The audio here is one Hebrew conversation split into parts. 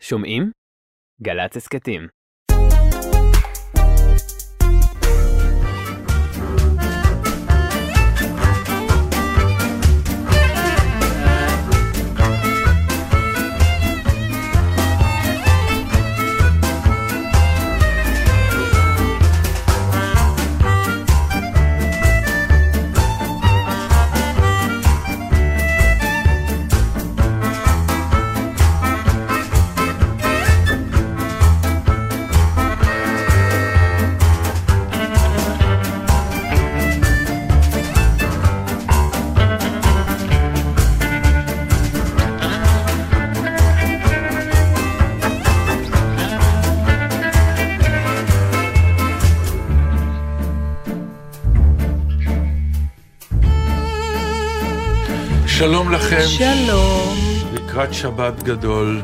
שומעים? גל"צ הסכתים. שלום. לקראת שבת גדול.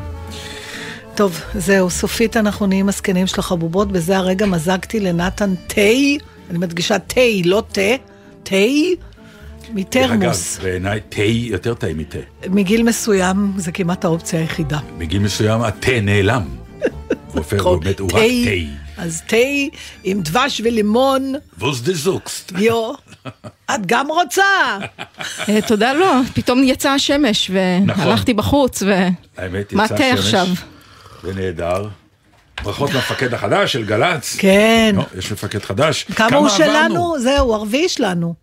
טוב, זהו, סופית אנחנו נהיים הזקנים של החבובות, בזה הרגע מזגתי לנתן תה, אני מדגישה תה, לא תה, תה, מתרמוס. אגב, בעיניי תה יותר טעים מתה. מגיל מסוים זה כמעט האופציה היחידה. בגיל מסוים התה נעלם. נכון, באמת, הוא תה, רק תה. אז תה עם דבש ולימון, ווס דה זוקסט. יו, את גם רוצה? אה, תודה לא, פתאום יצאה השמש והלכתי בחוץ ו... האמת, מה יצא תה שמש. עכשיו? זה נהדר. ברכות למפקד החדש של גל"צ. כן. לא, יש מפקד חדש. כמה הוא? שלנו? זהו, הרביעי שלנו.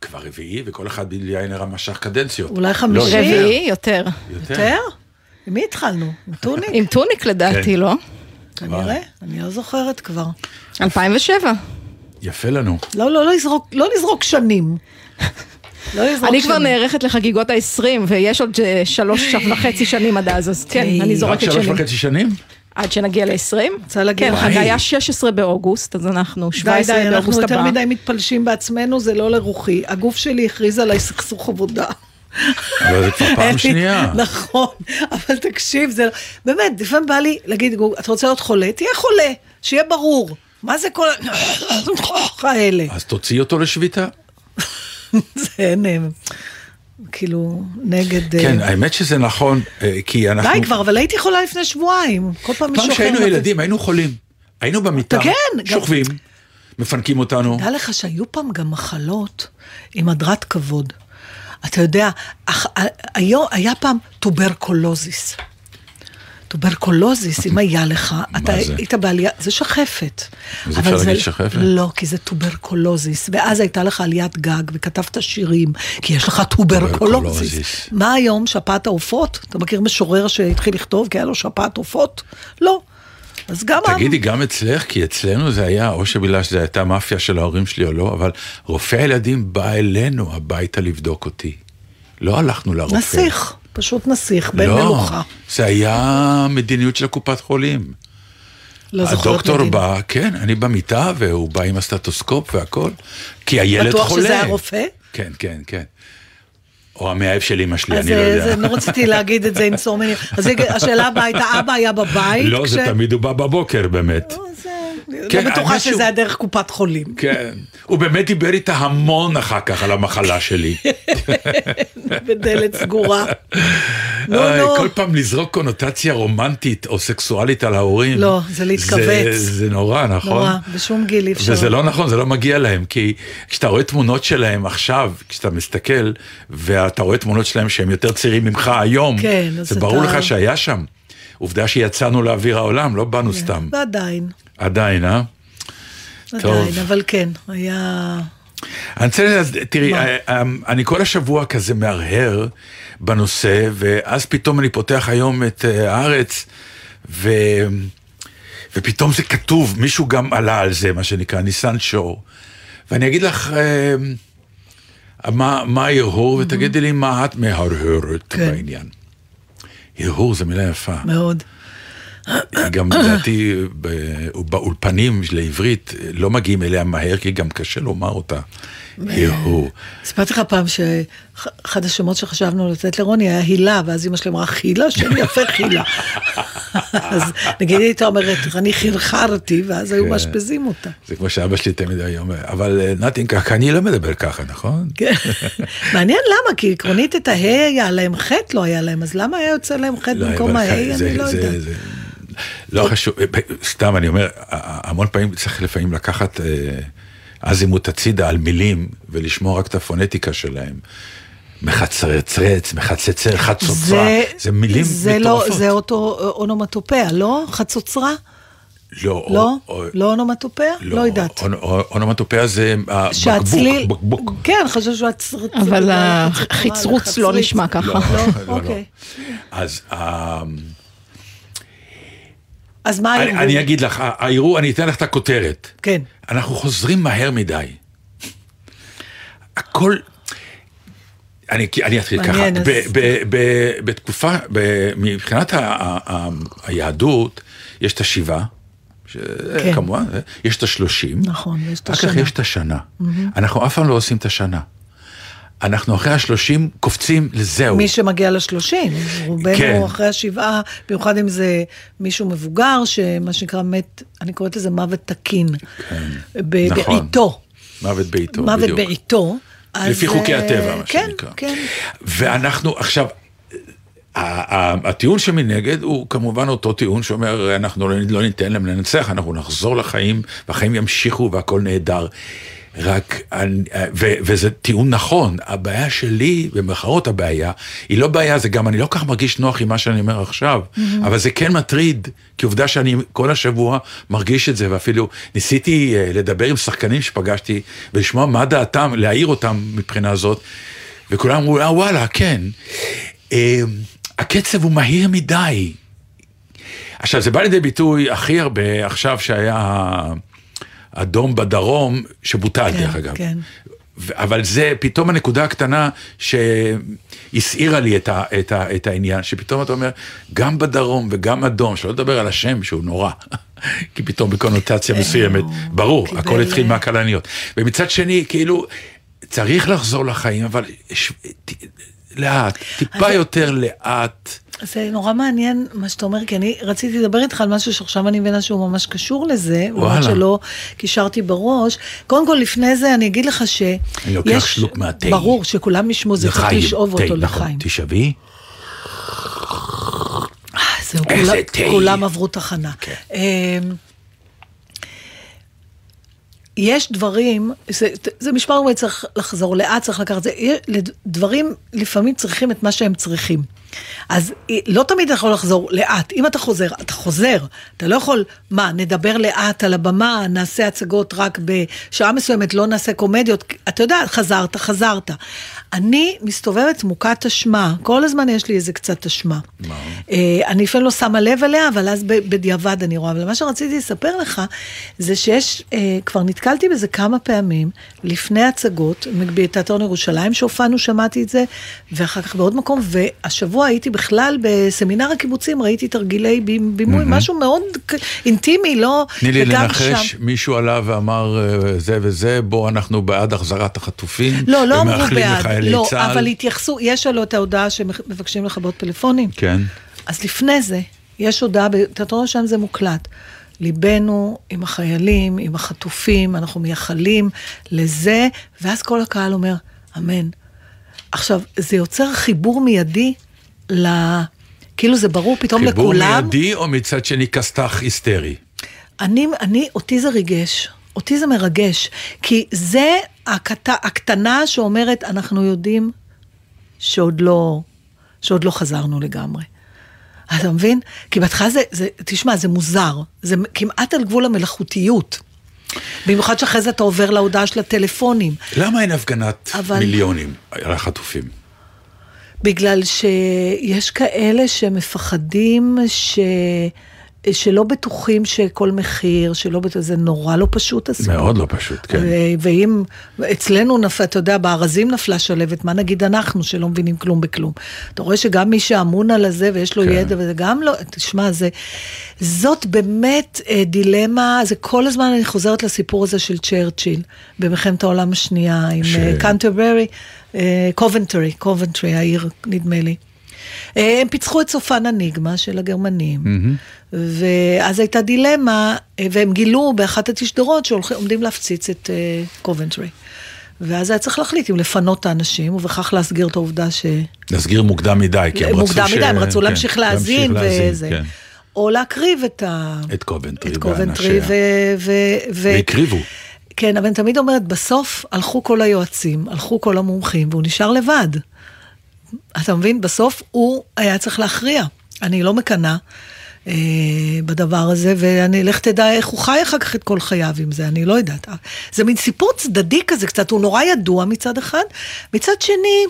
כבר רביעי, וכל אחד בלי עין הרע משך קדנציות. אולי לא, חמישי? יותר. רביעי, יותר. יותר? עם מי התחלנו? עם טוניק? עם טוניק לדעתי, כן. לא? כנראה, אני לא זוכרת כבר. 2007. יפה לנו. לא, לא, לא לזרוק, לא לזרוק שנים. לא אני כבר. נערכת לחגיגות ה-20 ויש עוד אה, שלוש וחצי שנים עד אז, אז כן, אוקיי. אני רק זורקת שלוש שנים. וחצי שנים? עד שנגיע ל-20. רוצה להגיד כן. חגי. היה 16 באוגוסט, אז אנחנו די, 17 די, אנחנו באוגוסט יותר הבא. מדי מתפלשים בעצמנו, זה לא לרוחי. הגוף שלי הכריז עליי סכסוך עבודה. אבל זה כבר פעם שנייה. נכון, אבל תקשיב, זה... באמת, לפעמים בא לי להגיד, "גוג, אתה רוצה להיות חולה? תהיה חולה, שיהיה ברור. מה זה כל. האלה? אז תוציא אותו לשביתה. זה אין... כאילו, נגד... כן, האמת שזה נכון, אה, כי אנחנו... די כבר, אבל הייתי חולה לפני שבועיים. כל פעם מישהו פעם אחר... שהיינו מביא- ילדים היינו חולים. היינו במיטה, כן, גם- שוכבים, מפנקים אותנו. דע לך שהיו פעם גם מחלות עם הדרת כבוד. אתה יודע, אח- היה, פעם טוברקולוזיס. טוברקולוזיס, אם היה לך, אתה זה? היית בעלייה, זה שחפת. אז אפשר להגיד שחפת? לא, כי זה טוברקולוזיס, ואז הייתה לך עליית גג וכתבת שירים, כי יש לך. טוברקולוזיס. מה היום, שפעת העופות? אתה מכיר משורר שהתחיל לכתוב כי היה לו שפעת עופות? לא. אז גם... תגידי, גם אצלך, כי אצלנו זה היה, או שבגלל שזו הייתה מאפיה של ההורים שלי או לא, אבל רופא הילדים בא אלינו הביתה לבדוק אותי. לא הלכנו לרופא. נסיך, פשוט נסיך, בן לא, מלוכה. זה היה מדיניות של הקופת חולים. לא הדוקטור. בא, כן, אני במיטה, והוא בא עם הסטטוסקופ והכל, כי הילד בטוח חולה. שזה היה רופא? כן, כן, כן. או המאהב של אמא שלי, אז אני לא אה, יודע. זה- לא רציתי להגיד את זה עם many. אז השאלה הבאה הייתה, אבא היה בבית? לא, זה תמיד הוא בא בבוקר באמת. לא, כן, לא בטוחה שזה היה דרך קופת חולים. כן. הוא באמת דיבר איתה המון אחר כך על המחלה שלי. בדלת סגורה. נו, נו. כל פעם לזרוק קונוטציה רומנטית או סקסואלית על ההורים. לא, זה להתכווץ. זה, זה נורא, נכון? נורא, בשום גיל אי אפשר. וזה לא נכון, זה לא מגיע להם, כי כשאתה רואה תמונות שלהם עכשיו, כשאתה מסתכל, ואתה רואה תמונות שלהם שהם יותר צעירים ממך היום, כן, זה ברור לך שהיה שם. עובדה שיצאנו לאוויר העולם, לא באנו סתם. ועדיין, עדיין, אה? טוב. עדיין, אבל כן, היה... אני רוצה, תראי? אה, אה, אני כל השבוע כזה מהרהר בנושא, ואז פתאום אני פותח היום את אה, הארץ, ו... ופתאום זה כתוב, מישהו גם עלה על זה, מה שנקרא, ניסן שור. ואני אגיד לך, אה, מה, מה ההרהור, ותגידי לי מה את מהרהרת כן. בעניין. הרהור זה מילה יפה. מאוד. גם לדעתי באולפנים לעברית לא מגיעים אליה מהר, כי גם קשה לומר אותה. סיפרתי לך פעם שאחד השמות שחשבנו לתת לרוני היה הילה, ואז אמא שלי אמרה חילה, שם יפה חילה. אז נגיד היא הייתה אומרת, אני חרחרתי, ואז היו כן. מאשפזים אותה. זה כמו שאבא שלי תמיד היה אומר, אבל אה, נתין ככה, אני לא מדבר ככה, נכון? כן. מעניין למה, כי עקרונית את ההא היה להם חטא, לא היה להם, אז למה היה יוצא להם חטא לא, במקום ההא, אני לא יודעת. לא חשוב, סתם אני אומר, המון פעמים צריך לפעמים לקחת אה, אזימוט הצידה על מילים ולשמור רק את הפונטיקה שלהם. מחצרצרץ, מחצצר, חצוצרה, זה מילים זה לא, מטורפות. זה אותו אונומטופיה, לא? חצוצרה? לא, לא? או- לא אונומטופיה? לא יודעת. אונ- אונ- אונומטופיה זה הבקבוק, שהצליל, בקבוק. כן, שהוא הצרצור. אבל החצרוץ לא נשמע ככה. לא, לא, לא, לא. אוקיי. אז אה, אז מה הארגון? אני אגיד לך, הערעור, אני אתן לך את הכותרת. כן. אנחנו חוזרים מהר מדי. הכל... אני, אני אתחיל ככה, ב, ב, ב, בתקופה, ב, מבחינת ה, ה, ה, היהדות, יש את השבעה, כן. כמובן, יש את השלושים, נכון, ויש את אחר כך השנה. יש את השנה. אנחנו אף פעם לא עושים את השנה. אנחנו אחרי השלושים קופצים לזהו. מי שמגיע לשלושים, רובנו כן. אחרי השבעה, במיוחד אם זה מישהו מבוגר, שמה שנקרא מת, אני קוראת לזה מוות תקין. ב- נכון. בעיתו. מוות בעיתו, מוות בדיוק. בעיתו. אז, לפי חוקי אה, הטבע, מה כן, שנקרא. כן. ואנחנו עכשיו, ה- ה- הטיעון שמנגד הוא כמובן אותו טיעון שאומר אנחנו לא- לא ניתן להם לנצח, אנחנו נחזור לחיים והחיים ימשיכו והכל נהדר. רק, אני- ו, וזה טיעון נכון, הבעיה שלי, במרכאות הבעיה, היא לא בעיה, זה גם, אני לא כל כך מרגיש נוח עם מה שאני אומר עכשיו, אבל זה כן מטריד, כי עובדה שאני כל השבוע מרגיש את זה, ואפילו ניסיתי אה, לדבר עם שחקנים שפגשתי, ולשמוע מה דעתם, להעיר אותם מבחינה זאת, וכולם אמרו, אה וואלה, כן. אה, הקצב הוא מהיר מדי. עכשיו, זה בא לידי ביטוי הכי הרבה עכשיו שהיה אדום בדרום, שבוטל כן, דרך אגב. כן. אבל זה פתאום הנקודה הקטנה שהסעירה לי את, ה, את, ה, את העניין, שפתאום אתה אומר, גם בדרום וגם אדום, שלא לדבר על השם שהוא נורא, כי פתאום בקונוטציה מסוימת, הוא ברור, הכל התחיל אה, מהכלניות. ומצד שני, כאילו, צריך לחזור לחיים, אבל ש... לאט, טיפה יותר לאט. זה נורא מעניין מה שאתה אומר, כי אני רציתי לדבר איתך על משהו שעכשיו אני מבינה שהוא ממש קשור לזה, וואלה. שלא קישרתי בראש. קודם כל, לפני זה אני אגיד לך שיש... אני לוקח שלוק מהתה. ברור, שכולם ישמעו, זה צריך לשאוב תה, אותו נכון, לחיים. תשאבי. אה, זהו, כולם-. כולם עברו תחנה. כן. יש דברים, זה, זה משפט אומר, צריך לחזור לאט, צריך לקחת זה, יש- דברים לפעמים צריכים את מה שהם צריכים. אז לא תמיד אתה יכול לחזור לאט. אם אתה חוזר, אתה חוזר. אתה לא יכול, מה, נדבר לאט על הבמה, נעשה הצגות רק בשעה מסוימת, לא נעשה קומדיות. אתה יודע, חזרת, חזרת. אני מסתובבת מוכת אשמה, כל הזמן יש לי איזה קצת אשמה. מה? אה, אני לפעמים לא שמה לב אליה, אבל אז בדיעבד אני רואה. אבל מה שרציתי לספר לך, זה שיש, אה, כבר נתקלתי בזה כמה פעמים, לפני הצגות, בתיאטרון ירושלים שהופענו, שמעתי את זה, ואחר כך בעוד מקום, והשבוע הייתי בכלל בסמינר הקיבוצים, ראיתי תרגילי בי- בימוי, משהו מאוד אינטימי, לא... תני לי לנחש, שם- מישהו עלה ואמר אה, זה וזה, בוא אנחנו בעד החזרת החטופים. לא, לא אמרו בעד, לחיילי לא, צה"ל. אבל התייחסו, יש עלו את ההודעה שמבקשים לכבות פלאפונים. כן. אז לפני זה, יש הודעה, בתיאטרון שם זה מוקלט. ליבנו עם החיילים, עם החטופים, אנחנו מייחלים לזה, ואז כל הקהל אומר, אמן. עכשיו, זה יוצר חיבור מיידי ל... כאילו זה ברור פתאום חיבור לכולם. מיידי או מצד שני כסת"ח היסטרי? אני, אני, אותי זה ריגש, אותי זה מרגש, כי זה הקט, הקטנה שאומרת, אנחנו יודעים שעוד לא, שעוד לא חזרנו לגמרי. אתה מבין? כי בהתחלה זה, זה, תשמע, זה מוזר, זה כמעט על גבול המלאכותיות. במיוחד שאחרי זה אתה עובר להודעה של הטלפונים. למה אין הפגנת אבל- מיליונים על החטופים? בגלל שיש כאלה שמפחדים ש... שלא בטוחים שכל מחיר, שלא בטוחים, זה נורא לא פשוט הסיפור. מאוד לא פשוט, כן. ו- ואם אצלנו נפל, אתה יודע, בארזים נפלה שלהבת, מה נגיד אנחנו שלא מבינים כלום בכלום? אתה רואה שגם מי שאמון על הזה ויש לו כן. ידע, וזה גם לא, תשמע, זה, זאת באמת אה, דילמה, זה כל הזמן אני חוזרת לסיפור הזה של צ'רצ'יל, במלחמת העולם השנייה, עם ש- אה, קנטרברי, אה, קובנטרי, קובנטרי, העיר, נדמה לי. הם פיצחו את צופן אניגמה של הגרמנים, ואז הייתה דילמה, אה, והם גילו באחת התשדרות שעומדים להפציץ את אה, קובנטרי. ואז היה צריך להחליט אם לפנות את האנשים, ובכך להסגיר את העובדה ש... להסגיר מוקדם מדי, כי הם רצו מוקדם ש... מדי, הם רצו כן, להמשיך להאזין וזה. כן. או להקריב את ה... את קובנטרי את קובנטרי, ואנשיה. ו... ו... ו... והקריבו. כן, אבל אני תמיד אומרת, בסוף הלכו כל היועצים, הלכו כל המומחים, והוא נשאר לבד. אתה מבין? בסוף הוא היה צריך להכריע. אני לא מקנאה אה, בדבר הזה, ואני, לך תדע איך הוא חי אחר כך את כל חייו עם זה, אני לא יודעת. זה מין סיפור צדדי כזה קצת, הוא נורא ידוע מצד אחד, מצד שני...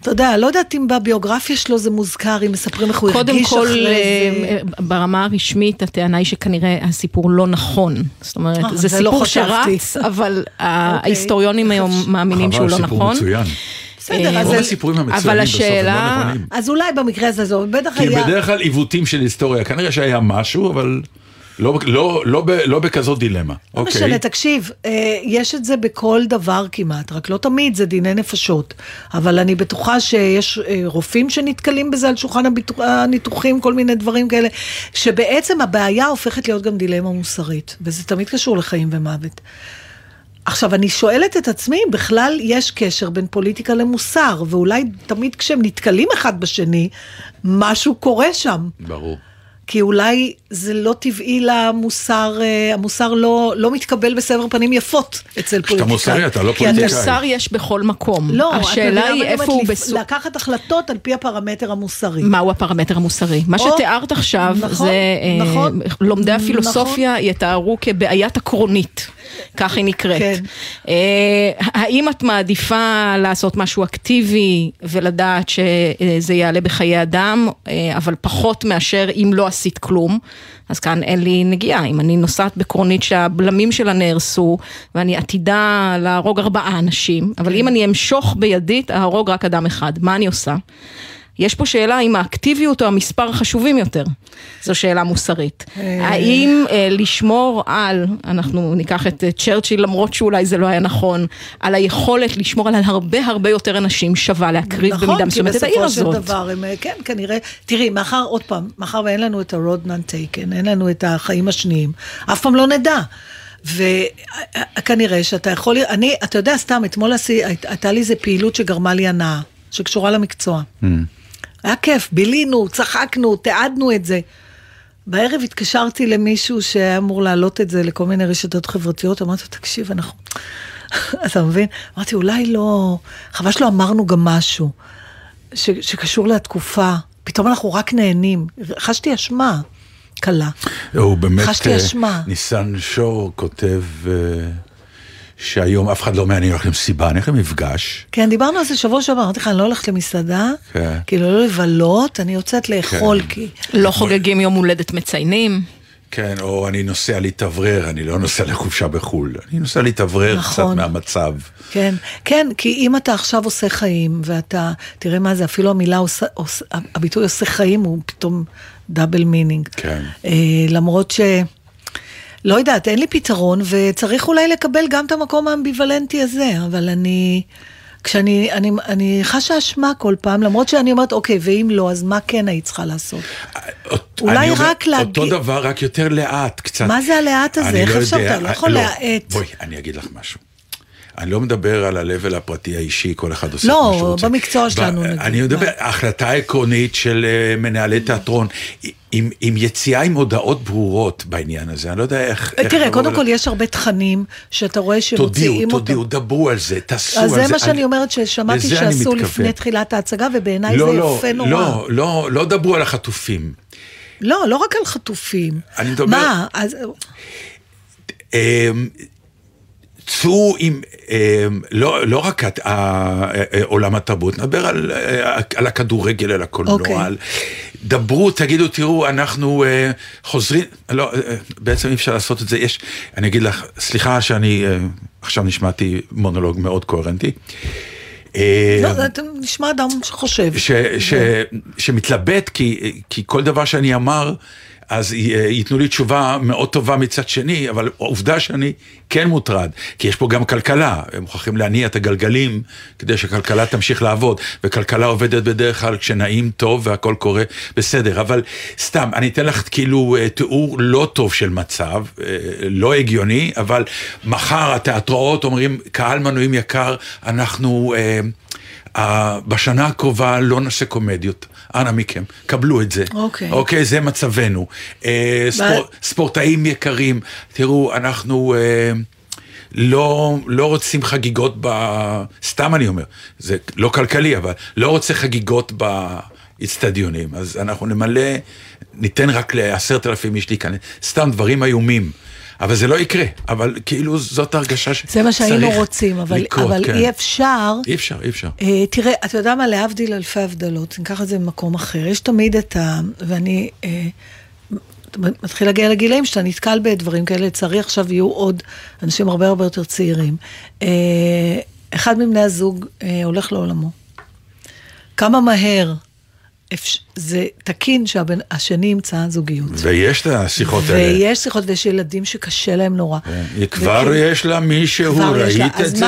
אתה יודע, לא יודעת אם בביוגרפיה שלו זה מוזכר, אם מספרים איך הוא הרגיש קודם כל, אחרי אה, זה. ברמה הרשמית, הטענה היא שכנראה הסיפור לא נכון. זאת אומרת, אה, זה זה לא סיפור חשבתי. שרץ, אבל ההיסטוריונים היום מאמינים שהוא לא חבל, סיפור נכון. מצוין. בסדר, אה, אז רוב הסיפורים המצוינים בסוף הם לא נכונים. אז אולי במקרה הזה זה בטח כי היה... בדרך כלל עיוותים של היסטוריה, כנראה שהיה משהו, אבל לא, לא, לא, לא בכזאת דילמה. לא אוקיי. משנה, תקשיב, אה, יש את זה בכל דבר כמעט, רק לא תמיד זה דיני נפשות. אבל אני בטוחה שיש אה, רופאים שנתקלים בזה על שולחן הניתוחים, כל מיני דברים כאלה, שבעצם הבעיה הופכת להיות גם דילמה מוסרית, וזה תמיד קשור לחיים ומוות. עכשיו, אני שואלת את עצמי, אם בכלל יש קשר בין פוליטיקה למוסר, ואולי תמיד כשהם נתקלים אחד בשני, משהו קורה שם. ברור. כי אולי זה לא טבעי למוסר, אה, המוסר לא, לא מתקבל בסבר פנים יפות אצל פוליטיקאים. מוסרי, אתה לא כי אתה- פוליטיקאי. מוסר יש בכל מקום. לא, השאלה היא איפה? הוא לפ- בס... לקחת החלטות על פי הפרמטר המוסרי. מהו הפרמטר המוסרי? מה שתיארת עכשיו, נכון, זה אה, נכון, לומדי נכון. הפילוסופיה יתארו כבעיית עקרונית, כך היא נקראת. כן. אה, האם את מעדיפה לעשות משהו אקטיבי ולדעת שזה יעלה בחיי אדם, אה, אבל פחות מאשר אם לא עשית כלום? אז כאן אין לי נגיעה, אם אני נוסעת בקרונית שהבלמים שלה נהרסו ואני עתידה להרוג ארבעה אנשים, אבל כן. אם אני אמשוך בידית, אהרוג רק אדם אחד, מה אני עושה? יש פה שאלה אם האקטיביות או המספר חשובים יותר. זו שאלה מוסרית. האם אה, לשמור על, אנחנו ניקח את אה, צ'רצ'יל למרות שאולי זה לא היה נכון, על היכולת לשמור על הרבה הרבה יותר אנשים שווה להקריב במידה מסוימת את העיר נכון, כי בסופו הזאת. של דבר, הם, אה, כן, כנראה, תראי, מאחר, עוד פעם, מאחר ואין לנו את ה-road not taken, אין לנו את החיים השניים, אף פעם לא נדע. וכנראה שאתה יכול, אני, אתה יודע, סתם, אתמול הייתה לי איזה פעילות שגרמה לי הנאה, שקשורה למקצוע. היה כיף, בילינו, צחקנו, תיעדנו את זה. בערב התקשרתי למישהו שהיה אמור להעלות את זה לכל מיני רשתות חברתיות, אמרתי לו, תקשיב, אנחנו... אתה מבין? אמרתי, אולי לא... חבל שלא אמרנו גם משהו ש... שקשור לתקופה. פתאום אנחנו רק נהנים. חשתי אשמה קלה. הוא באמת, חשתי אה, אשמה. ניסן שור כותב אה, שהיום אף אחד לא מעניין הולך למסיבה, אני הולך למפגש. כן, דיברנו על זה שבוע שעבר, אמרתי לך, אני לא הולכת למסעדה, כן. כאילו לא לבלות, אני יוצאת לאכול, כן. כי... לא חוגגים יום הולדת מציינים. כן, או אני נוסע להתאוורר, אני לא נוסע לחופשה בחו"ל, אני נוסע להתאוורר קצת נכון. מהמצב. כן, כן, כי אם אתה עכשיו עושה חיים, ואתה, תראה מה זה, אפילו המילה, עושה, עושה, הביטוי עושה חיים הוא פתאום double meaning. כן. אה, למרות ש... לא יודעת, אין לי פתרון, וצריך אולי לקבל גם את המקום האמביוולנטי הזה, אבל אני... כשאני אני, אני חשה אשמה כל פעם, למרות שאני אומרת, אוקיי, ואם לא, אז מה כן היית צריכה לעשות? אות- אולי אומר, רק להגיד- אותו דבר, רק יותר לאט, קצת. מה זה הלאט הזה? איך לא אפשר? אתה לא יכול להאט. בואי, אני אגיד לך משהו. אני לא מדבר על ה-level הפרטי האישי, כל אחד עושה לא, את מה שהוא רוצה. במקצוע שלנו, ב- נגיד. אני מדבר, מה? ההחלטה העקרונית של אה, מנהלי תיאטרון, עם, עם יציאה עם הודעות ברורות בעניין הזה, אני לא יודע איך... איך תראה, לבוא קודם ול- כל יש הרבה תכנים שאתה רואה תודיעו, שמוציאים אותם. תודיעו, דברו על זה, תעשו אז על זה. זה מה שאני אני- אומרת, ששמעתי שעשו. לפני תחילת ההצגה, ובעיניי לא, זה לא, יפה נורא. לא, לא, לא דברו על החטופים. לא, לא רק על חטופים. אני מדבר- מה, אז... אמ, צאו עם, אמ, לא, לא רק את- ה- אה, עולם התרבות, נדבר על, אה, על הכדורגל, על הקולנוע, אוקיי. על... דברו, תגידו, תראו, אנחנו אה, חוזרים, לא, אה, בעצם אי אפשר לעשות את זה, יש, אני אגיד לך, סליחה שאני אה, עכשיו נשמעתי מונולוג מאוד קוהרנטי. אה, לא, אתה נשמע אדם שחושב. ש, ש, שמתלבט, כי, כי כל דבר שאני אמר, אז י- ייתנו לי תשובה מאוד טובה מצד שני, אבל העובדה שאני כן מוטרד, כי יש פה גם כלכלה, הם מוכרחים להניע את הגלגלים כדי שהכלכלה תמשיך לעבוד, וכלכלה עובדת בדרך כלל כשנעים טוב והכל קורה בסדר, אבל סתם, אני אתן לך כאילו אה, תיאור לא טוב של מצב, אה, לא הגיוני, אבל מחר התיאטראות אומרים, קהל מנויים יקר, אנחנו... אה, אה, בשנה הקרובה לא נעשה קומדיות, אנא מכם, קבלו את זה. אוקיי. אוקיי, זה מצבנו. אה, ספור, ספורטאים יקרים, תראו, אנחנו אה, לא, לא רוצים חגיגות ב... סתם אני אומר, זה לא כלכלי, אבל לא רוצה חגיגות באצטדיונים. אז אנחנו נמלא, ניתן רק לעשרת אלפים איש להיכנס. סתם דברים איומים. אבל זה לא יקרה, אבל כאילו זאת הרגשה שצריך זה מה שהיינו רוצים, אבל, לקרות, אבל כן. אי אפשר. אי אפשר, אי אפשר. אה, תראה, אתה יודע מה, להבדיל אלפי הבדלות, ניקח את זה במקום אחר, יש תמיד את ה... ואני אה, מתחיל להגיע לגילאים שאתה נתקל בדברים כאלה, לצערי עכשיו יהיו עוד אנשים הרבה הרבה יותר צעירים. אה, אחד מבני הזוג אה, הולך לעולמו. כמה מהר זה תקין שהשני ימצא זוגיות. ויש את השיחות האלה. ויש שיחות ויש ילדים שקשה להם נורא. כן, כבר וכאילו- יש לה מישהו, כבר. ראית את זה?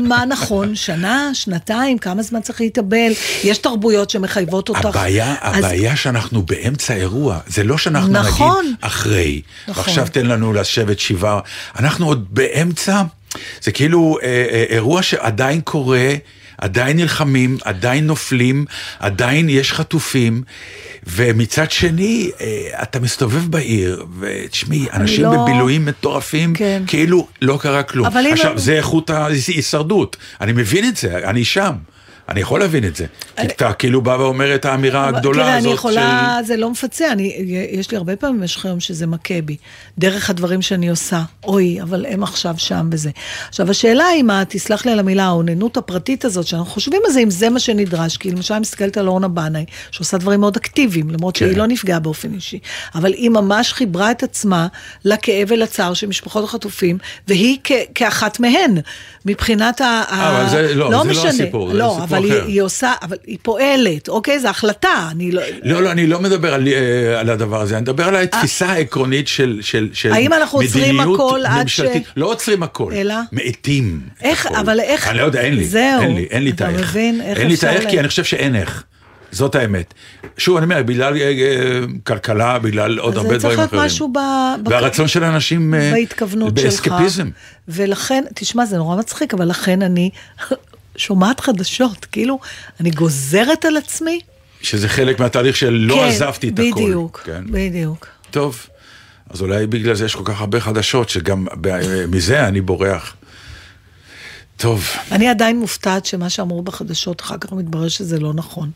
מה, נכון? שנה, שנתיים, כמה זמן צריך להתאבל? יש תרבויות שמחייבות אותך. הבעיה, הבעיה שאנחנו באמצע אירוע, זה לא שאנחנו נכון. נגיד אחרי, נכון. ועכשיו תן לנו לשבת שבעה, אנחנו עוד באמצע, זה כאילו אה, אה, אירוע שעדיין קורה, עדיין נלחמים, עדיין נופלים, עדיין יש חטופים, ומצד שני, אה, אתה מסתובב בעיר, ותשמעי, אנשים לא- בבילויים מטורפים, כן. כאילו לא קרה כלום. אבל אם- עכשיו, זה איכות ההישרדות, אני מבין את זה, אני שם. אני יכול להבין את זה. כי אתה כאילו בא ואומר את האמירה אבל הגדולה תראה, הזאת אני יכולה, של... זה לא מפצה, אני, יש לי הרבה פעמים במשך היום שזה מכה בי, דרך הדברים שאני עושה, אוי, אבל הם עכשיו שם בזה. עכשיו, השאלה היא מה, תסלח לי על המילה, האוננות הפרטית הזאת, שאנחנו חושבים על זה, אם זה מה שנדרש, כי למשל אני מסתכלת על אורנה בנאי, שעושה דברים מאוד אקטיביים, למרות כן. שהיא לא נפגעה באופן אישי, אבל היא ממש חיברה את עצמה לכאב ולצער של משפחות החטופים, והיא כ- כאחת מהן, מבחינת ה... אבל זה- לא, זה לא משנה. הסיפור, זה לא, סיפור אבל אחר. היא עושה, אבל היא פועלת, אוקיי? זו החלטה, אני לא... לא, לא, אני לא מדבר על, אה, על הדבר הזה, אני מדבר על התפיסה העקרונית של, של, של האם אנחנו עוצרים הכל עד. ש- לא עוצרים הכל, אלא? מאטים. איך? הכל. אבל איך? אני לא יודע, אין לי. זהו. אין לי, אין לי את אתה האיך. מבין? איך אין לי את האיך, כי אני חושב שאין איך. זאת האמת. שוב, אני אומר, בגלל אה, אה, כלכלה, בגלל עוד אז הרבה זה צריך דברים להיות אחרים. משהו ב... והרצון של אנשים אה, בהתכוונות שלך. באסקפיזם. ולכן, תשמע, זה נורא מצחיק, אבל לכן אני שומעת חדשות, כאילו, אני גוזרת על עצמי. שזה חלק מהתהליך של לא כן, עזבתי את הכל. בדיוק, כן. בדיוק. טוב, אז אולי בגלל זה יש כל כך הרבה חדשות, שגם ב- מזה אני בורח. טוב, אני עדיין מופתעת שמה שאמרו בחדשות, אחר כך מתברר שזה לא נכון.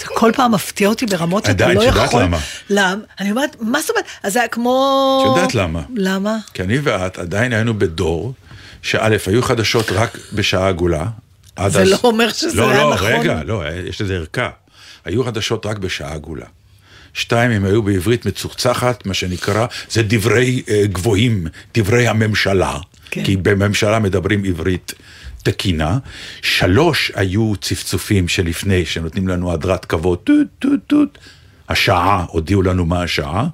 זה כל פעם מפתיע אותי ברמות שאתה עדיין, לא יכול... יודעת למה? למה? אני אומרת, מה זאת אומרת? אז זה היה כמו... את יודעת למה? למה? כי אני ואת עדיין היינו בדור, שא', היו חדשות רק בשעה עגולה. זה אז- לא אומר שזה לא, היה לא, נכון. רגע, לא, יש לזה ערכה. היו חדשות רק בשעה עגולה. שתיים, הם היו בעברית מצוחצחת, מה שנקרא, זה דברי אה, גבוהים, דברי הממשלה. כן. כי בממשלה מדברים עברית תקינה. שלוש, היו צפצופים שלפני, שנותנים לנו הדרת כבוד, טוט טוט טוט. השעה, הודיעו לנו מה השעה.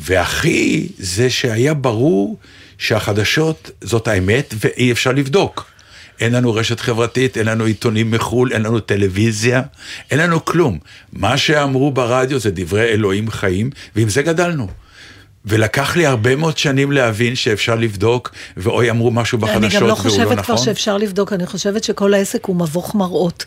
והכי זה שהיה ברור שהחדשות זאת האמת ואי אפשר לבדוק. אין לנו רשת חברתית, אין לנו עיתונים מחו"ל, אין לנו טלוויזיה, אין לנו כלום. מה שאמרו ברדיו זה דברי אלוהים חיים, ועם זה גדלנו. ולקח לי הרבה מאוד שנים להבין שאפשר לבדוק, ואוי אמרו משהו בחדשות אני גם לא והוא לא חושבת נכון. כבר שאפשר לבדוק, אני חושבת שכל העסק הוא מבוך מראות.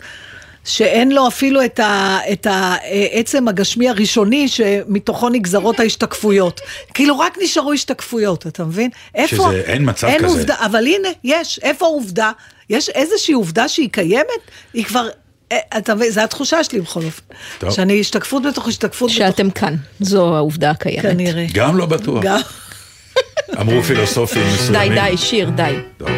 שאין לו אפילו את, ה, את העצם הגשמי הראשוני שמתוכו נגזרות ההשתקפויות. כאילו רק נשארו השתקפויות, אתה מבין? איפה? שזה- אין מצב אין כזה. עובדה, אבל הנה, יש. איפה העובדה? יש איזושהי עובדה שהיא קיימת? היא כבר... אה, אתה מבין? זו התחושה שלי בכל אופן. טוב. שאני השתקפות בתוך השתקפות בתוך... שאתם כאן, זו העובדה הקיימת. כנראה. גם לא בטוח. גם... אמרו פילוסופים די, מסוימים. די, שיר, די. טוב.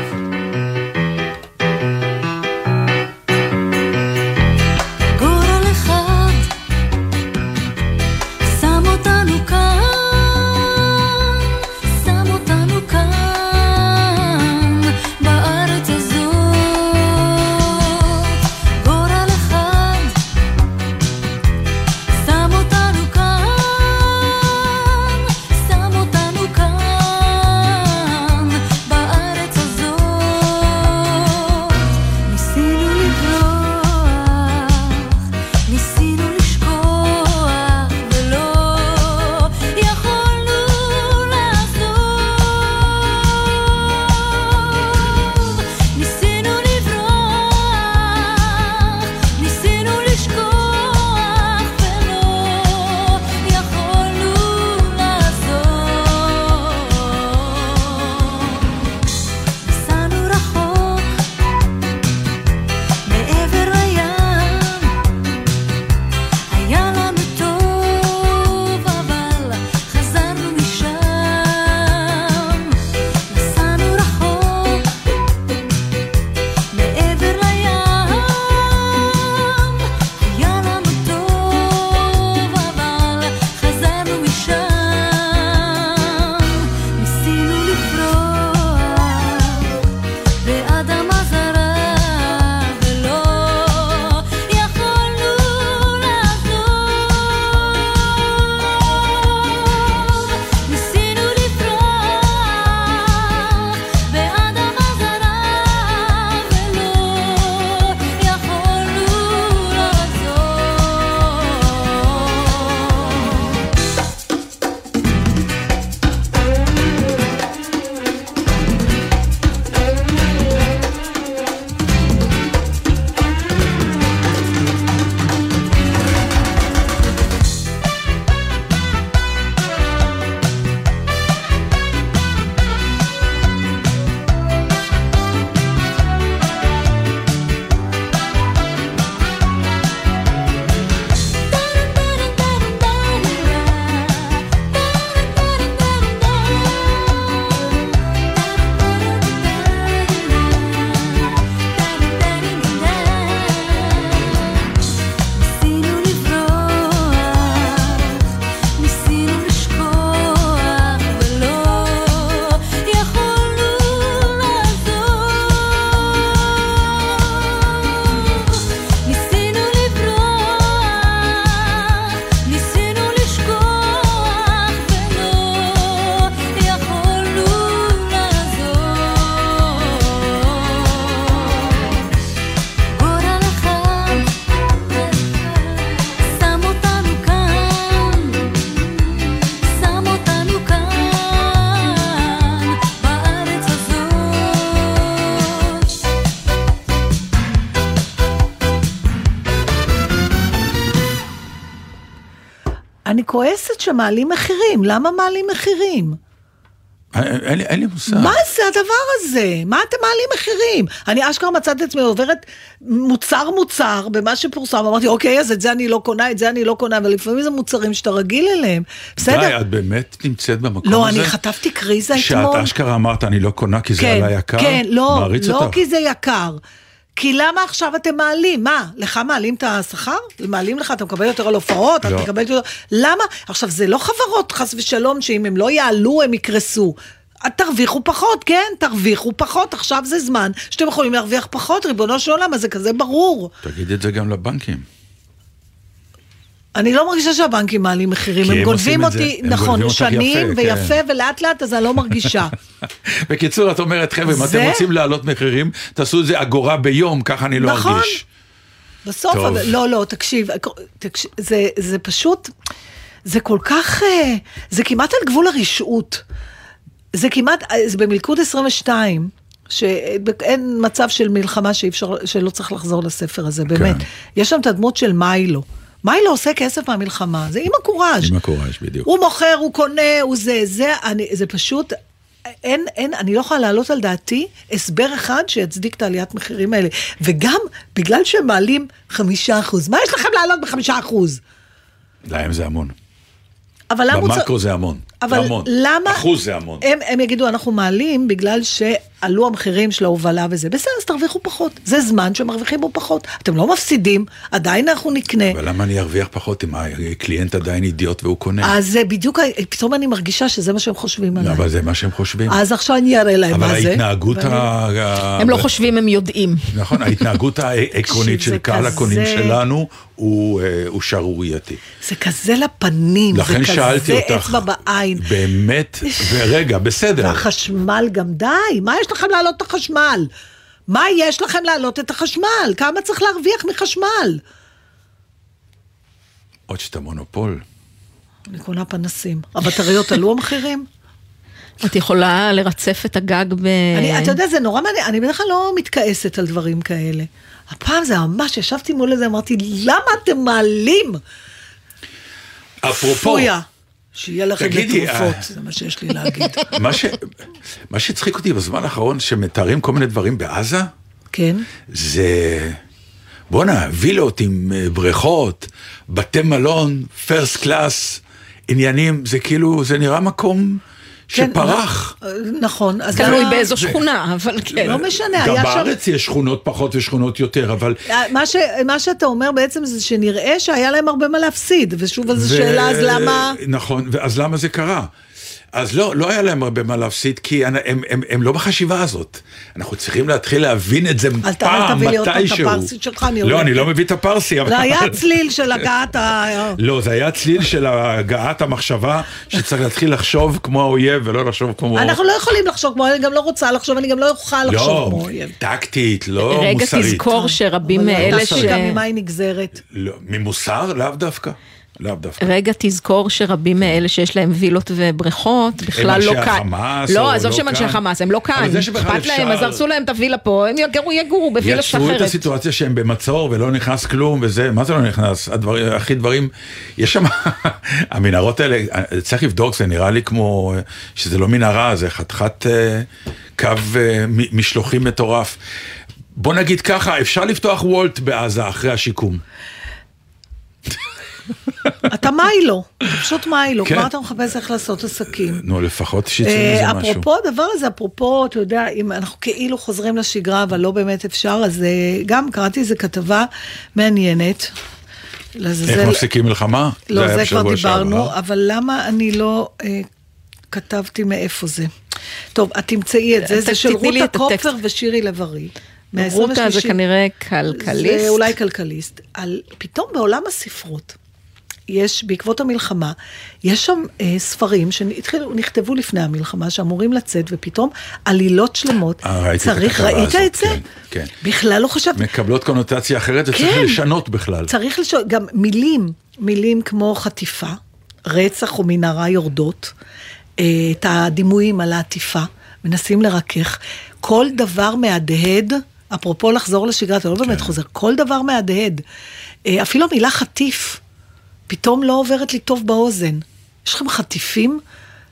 כועסת שמעלים מחירים, למה מעלים מחירים? אין, אין, לי- אין לי מושג. מה זה הדבר הזה? מה אתם מעלים מחירים? אני אשכרה מצאתי את עצמי עוברת מוצר מוצר במה שפורסם, אמרתי אוקיי אז את זה אני לא קונה, את זה אני לא קונה, אבל לפעמים זה מוצרים שאתה רגיל אליהם. בסדר? די, את באמת נמצאת במקום לא, הזה? אני חטפתי קריזה שאת אתמול. אשכרה אמרת, אני לא קונה כי זה כן, עלה יקר? כן, לא, לא אותך. כי זה יקר. כי למה עכשיו אתם מעלים? מה, לך מעלים את השכר? מעלים לך, אתה מקבל יותר על הופעות, לא. אתה מקבל יותר... למה? עכשיו, זה לא חברות, חס ושלום, שאם הם לא יעלו, הם יקרסו. תרוויחו פחות, כן, תרוויחו פחות, עכשיו זה זמן שאתם יכולים להרוויח פחות, ריבונו של עולם, אז זה כזה ברור. תגיד את זה גם לבנקים. אני לא מרגישה שהבנקים מעלים מחירים, הם גונבים אותי, נכון, שנים יפה, ויפה, כן. ולאט לאט, אז אני לא מרגישה. בקיצור, את אומרת, חבר'ה, אם אתם רוצים להעלות מחירים, תעשו את זה אגורה ביום, ככה אני לא נכון. ארגיש. בסוף. אבל, לא, לא, תקשיב, תקשיב זה, זה פשוט, זה כל כך, אה, זה כמעט על גבול הרשעות. זה כמעט, אה, זה במלכוד 22, שאין מצב של מלחמה שאי אפשר, שלא צריך לחזור לספר הזה, באמת. כן. יש שם את הדמות של מיילו. מיילו עושה כסף מהמלחמה, זה עם הקוראז'. עם הקוראז', בדיוק. הוא מוכר, הוא קונה, הוא זה, זה, אני, זה פשוט, אין, אין, אני לא יכולה להעלות על דעתי הסבר אחד שיצדיק את העליית מחירים האלה. וגם בגלל שהם מעלים חמישה אחוז, מה יש לכם לעלות בחמישה אחוז? להם זה המון. אבל למה. במקרו זה המון. אבל זה המון. למה... אחוז זה המון. הם, הם יגידו, אנחנו מעלים בגלל שעלו המחירים של ההובלה וזה. בסדר, אז תרוויחו פחות. זה זמן שמרוויחים בו פחות. אתם לא מפסידים, עדיין אנחנו נקנה. אבל למה אני ארוויח פחות אם הקליינט עדיין אידיוט והוא קונה? אז זה בדיוק, פתאום אני מרגישה שזה מה שהם חושבים לא, עליי. אבל זה מה שהם חושבים. אז עכשיו אני אראה להם אבל מה זה. ההתנהגות ואני- ה... הם לא חושבים, הם יודעים. נכון, ההתנהגות העקרונית של קהל הקונים שלנו הוא אה, הוא שערורייתי. זה כזה לפנים, זה כזה אותך, אצבע בעין. באמת, ורגע, בסדר. והחשמל גם, די, מה יש לכם להעלות את החשמל? מה יש לכם להעלות את החשמל? כמה צריך להרוויח מחשמל? עוד שאתה מונופול. אני קונה פנסים. הבטריות עלו המחירים? את יכולה לרצף את הגג ב... אני, אתה יודע, זה נורא מעניין, אני בדרך כלל לא מתכעסת על דברים כאלה. הפעם זה ממש, ישבתי מול זה, אמרתי, למה אתם מעלים? אפרופו, פויה. שיהיה לכם לתרופות, אה, זה מה שיש לי להגיד. מה שהצחיק אותי בזמן האחרון, שמתארים כל מיני דברים בעזה, כן? זה... בואנה, וילות עם אה, בריכות, בתי מלון, פרסט קלאס, עניינים, זה כאילו, זה נראה מקום שפרח. אה, נכון. אז תלוי באיזו שכונה, אבל כן. לא משנה, גם היה שם... בארץ יש שכונות פחות ושכונות יותר, אבל... מה, ש, מה שאתה אומר בעצם זה שנראה שהיה להם הרבה מה להפסיד, ושוב, אז ו- השאלה, אז למה... נכון, אז למה זה קרה? אז לא, לא היה להם הרבה מה להפסיד, כי הם, הם, הם, הם לא בחשיבה הזאת. אנחנו צריכים להתחיל להבין את זה אל ת- אל פעם, תביא לי עוד פעם את מתישהו. הפרסית שלך, אני לא. אני לא מביא את הפרסי. זה היה צליל של הגעת ה... לא, זה היה צליל של הגעת המחשבה, שצריך להתחיל לחשוב כמו האויב ולא לחשוב כמו... אנחנו לא יכולים לחשוב כמו, אני גם לא רוצה לחשוב, אני גם לא אוכל לחשוב כמו לא, אויב. טקטית, לא רגע מוסרית. תזכור שרבים מאלה ש... אתה גם ממה היא נגזרת. לא, ממוסר? לאו דווקא. לאו דווקא. רגע תזכור שרבים מאלה שיש להם וילות ובריכות בכלל לא אנשי כאן. החמאס לא, או עזוב לא שהם אנשי כאן. חמאס, הם לא כאן. אבל זה שבכלל אכפת להם, אז אפשר- הרסו להם את הווילה פה, הם יגורו, יגורו בווילה יצרו את אחרת. הסיטואציה שהם במצור ולא נכנס כלום וזה, מה זה לא נכנס? הדברים, הכי דברים, יש שם, המנהרות האלה, צריך לבדוק, זה נראה לי כמו, שזה לא מנהרה, זה חתיכת אה, קו אה, משלוחים מטורף. בוא נגיד ככה, אפשר לפתוח וולט בעזה אחרי השיקום. אתה מיילו, אתה פשוט מיילו, כן. כבר אתה מחפש איך לעשות עסקים. נו, לפחות שיצא אה, מזה משהו. אפרופו הדבר הזה, אפרופו, אתה יודע, אם אנחנו כאילו חוזרים לשגרה, אבל לא באמת אפשר, אז אה, גם קראתי איזה כתבה מעניינת. איך מפסיקים מלחמה? לא, זה כבר דיברנו, שעבר. אבל למה אני לא אה, כתבתי מאיפה זה? טוב, את תמצאי את זה, זה של רותה. קופר ושירי לב-ארי. רותה זה מה-23. כנראה כלכליסט. זה אולי כלכליסט. על, פתאום בעולם הספרות, יש, בעקבות המלחמה, יש שם אה, ספרים שנכתבו לפני המלחמה, שאמורים לצאת, ופתאום עלילות שלמות. אה, ראיתי את צריך, הכתבה ראית הזאת, את זה? כן, כן. בכלל לא חשבתי. מקבלות קונוטציה אחרת, זה צריך כן. לשנות בכלל. צריך לשאול, גם מילים, מילים כמו חטיפה, רצח או מנהרה יורדות, אה, את הדימויים על העטיפה, מנסים לרכך. כל דבר מהדהד, אפרופו לחזור לשגרה, אתה לא באמת כן. חוזר, כל דבר מהדהד. אה, אפילו המילה חטיף. פתאום לא עוברת לי טוב באוזן. יש לכם חטיפים?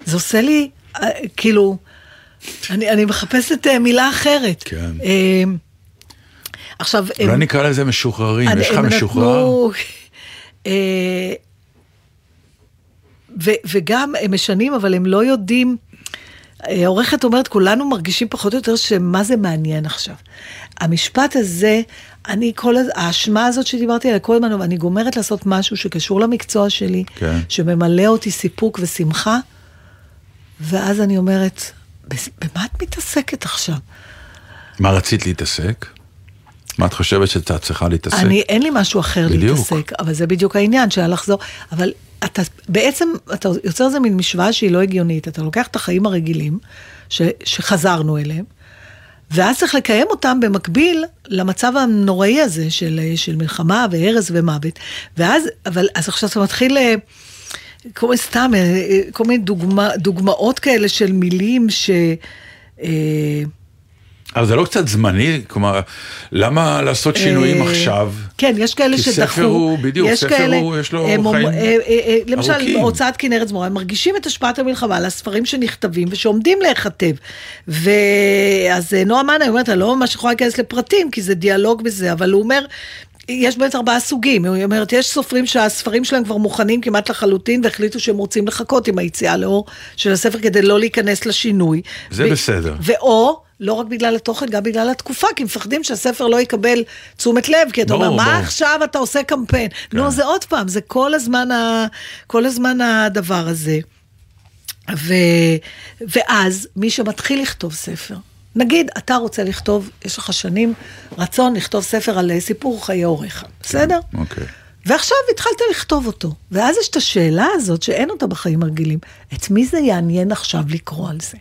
זה עושה לי, אה, כאילו, אני, אני מחפשת אה, מילה אחרת. כן. אה, עכשיו, אולי הם- נקרא לזה משוחררים, אני- יש לך משוחרר? נתנו, אה, ו- וגם הם משנים, אבל הם לא יודעים. העורכת אומרת, כולנו מרגישים פחות או יותר שמה זה מעניין עכשיו. המשפט הזה, אני כל, האשמה הזאת שדיברתי עליה כל הזמן, אני גומרת לעשות משהו שקשור למקצוע שלי, כן. שממלא אותי סיפוק ושמחה, ואז אני אומרת, "בס- במה את מתעסקת עכשיו? מה רצית להתעסק? מה את חושבת שאתה צריכה להתעסק? אני, אין לי משהו אחר בדיוק. להתעסק, אבל זה בדיוק העניין, שהיה לחזור, אבל אתה, בעצם, אתה יוצר איזה מין משוואה שהיא לא הגיונית, אתה לוקח את החיים הרגילים, ש, שחזרנו אליהם, ואז צריך לקיים אותם במקביל למצב הנוראי הזה של, של מלחמה והרס ומוות, ואז, אבל, אז עכשיו אתה מתחיל... אה, כל מיני סתם, אה, אה, כל מיני דוגמה, דוגמאות כאלה של מילים ש... אה, אבל זה לא קצת זמני? כלומר, למה לעשות שינויים אה, עכשיו? כן, יש כאלה כי שדחו. ספר הוא- בדיוק, ספר כאלה, הוא- יש לו חיים אה, אה, אה, למשל, ארוכים. בהוצאת כנרת זמורה, הם מרגישים את השפעת המלחמה על הספרים שנכתבים ושעומדים להיכתב. ואז נועה מנה אומרת, אני לא ממש יכולה להיכנס לפרטים, כי זה דיאלוג בזה, אבל הוא אומר... יש באמת ארבעה סוגים, היא אומרת, יש סופרים שהספרים שלהם כבר מוכנים כמעט לחלוטין והחליטו שהם רוצים לחכות עם היציאה לאור של הספר כדי לא להיכנס לשינוי. זה ו- בסדר. ואו, לא רק בגלל התוכן, גם בגלל התקופה, כי מפחדים שהספר לא יקבל תשומת לב, כי אתה אומר, מה ברור. עכשיו אתה עושה קמפיין? כן. נו, זה עוד פעם, זה כל הזמן, ה, כל הזמן הדבר הזה. ו, ואז מי שמתחיל לכתוב ספר, נגיד אתה רוצה לכתוב, יש לך שנים רצון לכתוב ספר על אה, סיפור חיי הוריך, בסדר? אוקיי. ועכשיו התחלת לכתוב אותו, ואז יש את השאלה הזאת שאין אותה בחיים הרגילים, את מי זה יעניין עכשיו לקרוא על זה?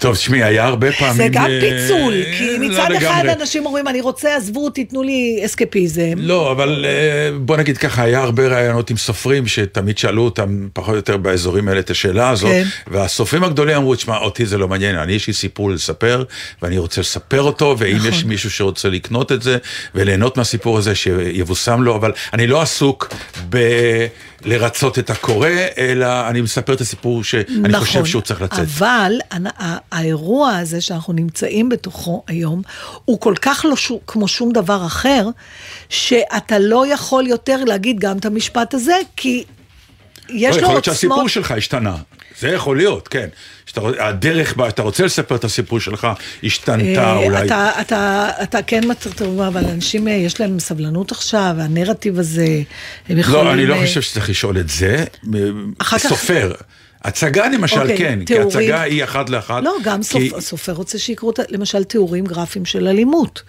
טוב, תשמעי, היה הרבה פעמים... זה גם אה, פיצול, כי לא מצד אחד לגמרי. אנשים אומרים, אני רוצה, עזבו, תיתנו לי אסקפיזם. לא, אבל אה, בוא נגיד ככה, היה הרבה ראיונות עם סופרים שתמיד שאלו אותם פחות או יותר באזורים האלה את השאלה הזאת, כן. והסופרים הגדולים אמרו, תשמע, אותי זה לא מעניין, אני יש לי סיפור לספר, ואני רוצה לספר אותו, ואם נכון. יש מישהו שרוצה לקנות את זה, וליהנות מהסיפור הזה, שיבושם לו, אבל אני לא עסוק ב... לרצות את הקורא, אלא אני מספר את הסיפור שאני חושב שהוא צריך לצאת. נכון. אבל האירוע הזה שאנחנו נמצאים בתוכו היום, הוא כל כך לא שו, כמו שום דבר אחר, שאתה לא יכול יותר להגיד גם את המשפט הזה, כי יש לא, לו יכול להיות שהסיפור עוצמות... שלך השתנה. זה יכול להיות, כן. שאתה, הדרך בה שאתה רוצה לספר את הסיפור שלך השתנתה אה, אולי. אתה, אתה, אתה כן מצליח, טוב, אבל אנשים, אה, יש להם סבלנות עכשיו, הנרטיב הזה, הם יכולים... לא, אני לא אה, חושב שצריך לשאול את זה. סופר. הצגה למשל אוקיי, כן, כי תיאורים. הצגה היא אחת לאחת. לא, גם כי- סופ... סופר רוצה שיקראו, ה- למשל, תיאורים גרפיים של אלימות,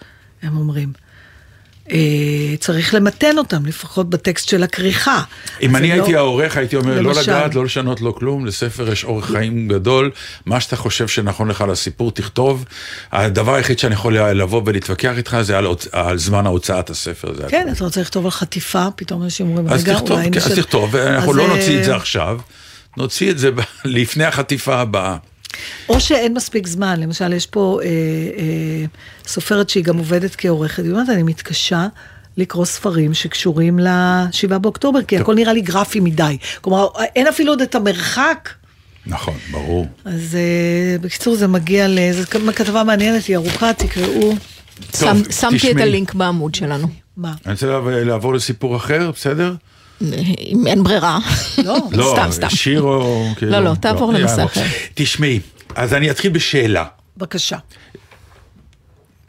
הם אומרים. אה, צריך למתן אותם, לפחות בטקסט של הכריכה. אם אני לא- הייתי העורך, הייתי אומר, לא למשל. לגעת, לא לשנות, לא כלום, לספר יש אורך חיים גדול, מה שאתה חושב שנכון לך לסיפור, תכתוב. הדבר היחיד שאני יכול לבוא ולהתווכח איתך זה על, על זמן ההוצאת הספר. זה כן. אתה רוצה לכתוב על חטיפה, פתאום אנשים אומרים, אז רגע, תכתוב, אולי כן, אז נשאל-" תכתוב, אנחנו אז, לא אה, נוציא את זה עכשיו, נוציא את זה לפני החטיפה הבאה. או שאין מספיק זמן, למשל, יש פה אה, אה, סופרת שהיא גם עובדת כעורכת, היא אומרת, אני מתקשה לקרוא ספרים שקשורים ל-7 באוקטובר, כי הכל נראה לי גרפי מדי. כלומר, אין אפילו עוד את המרחק. נכון, ברור. אז אה, בקיצור, זה מגיע ל... זו כתבה מעניינת, היא ארוכה, תקראו. טוב, שמתי את. הלינק בעמוד שלנו. מה? אני רוצה לעבור לסיפור אחר, בסדר? אם אין ברירה. לא. לא, סתם, סתם. שיר או... כאילו, לא, תעבור לנושא יאללה. אחר. תשמעי, אז אני אתחיל בשאלה. בבקשה.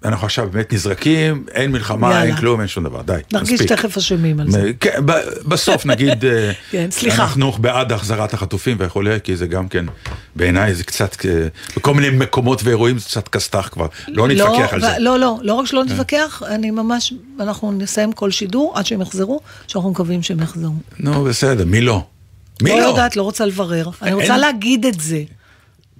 אנחנו עכשיו באמת נזרקים, אין מלחמה, יאללה. אין כלום, אין שום דבר, די, נרגיש מספיק. תכף אשמים על זה. כן, בסוף נגיד, אה, כן, סליחה. אנחנו בעד החזרת החטופים וכולי, כי זה גם כן, בעיניי זה קצת, אה, בכל מיני מקומות ואירועים זה קצת כסת"ח כבר, לא נתווכח על זה. לא, לא, לא רק שלא נתווכח, אני ממש, אנחנו נסיים כל שידור עד שהם יחזרו, שאנחנו מקווים שהם יחזרו. נו, בסדר, מי לא? מי לא לא? יודעת, לא רוצה לברר. אני רוצה להגיד את זה.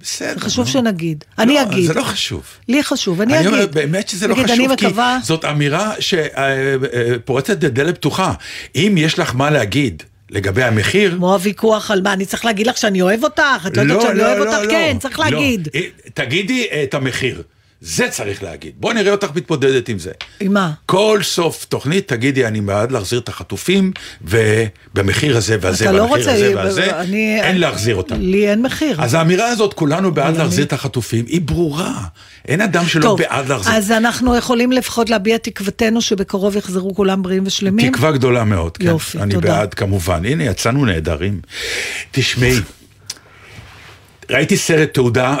בסדר. חשוב. שנגיד. אני לא, אגיד. זה לא חשוב. לי חשוב, אני אני אגיד. אומר, באמת שזה לא חשוב, אני כי. זאת אמירה שפורצת דלת פתוחה. אם יש לך מה להגיד לגבי המחיר, כמו הוויכוח על מה, אני צריך להגיד לך שאני אוהב אותך? את לא יודעת שאני אוהב אותך? כן, צריך לא. להגיד. אה, תגידי את המחיר. זה צריך להגיד. בוא נראה אותך מתמודדת עם זה. עם מה? כל סוף תוכנית תגידי, אני בעד להחזיר את החטופים, ובמחיר הזה והזה, לא והמחיר רוצה... הזה והזה, אני- אין להחזיר אותם. לי אין מחיר. אז האמירה הזאת, כולנו בעד אבל להחזיר אני- את החטופים, היא ברורה. אין אדם שלא טוב, בעד להחזיר. אז אנחנו יכולים לפחות להביע תקוותנו שבקרוב יחזרו כולם בריאים ושלמים? תקווה גדולה מאוד, כן. יופי, אני תודה. בעד כמובן. הנה, יצאנו נהדרים. תשמעי, ראיתי סרט תעודה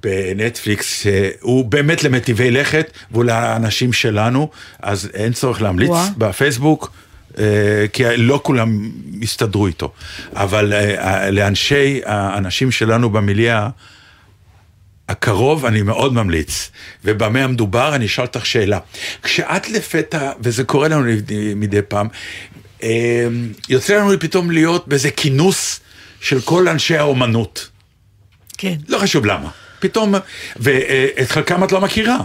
בנטפליקס, שהוא באמת למטיבי לכת, והוא לאנשים שלנו, אז אין צורך להמליץ וואה. בפייסבוק. אה, כי לא כולם יסתדרו איתו, אבל אה, לאנשי, האנשים שלנו במיליה הקרוב אני מאוד ממליץ, ובמה המדובר אני אשאל אותך שאלה. כשאת לפתע, וזה קורה לנו מדי פעם, אה, יוצא לנו פתאום להיות באיזה כינוס של כל אנשי האומנות. כן. לא חשוב למה. פתאום, ואת חלקם את לא מכירה.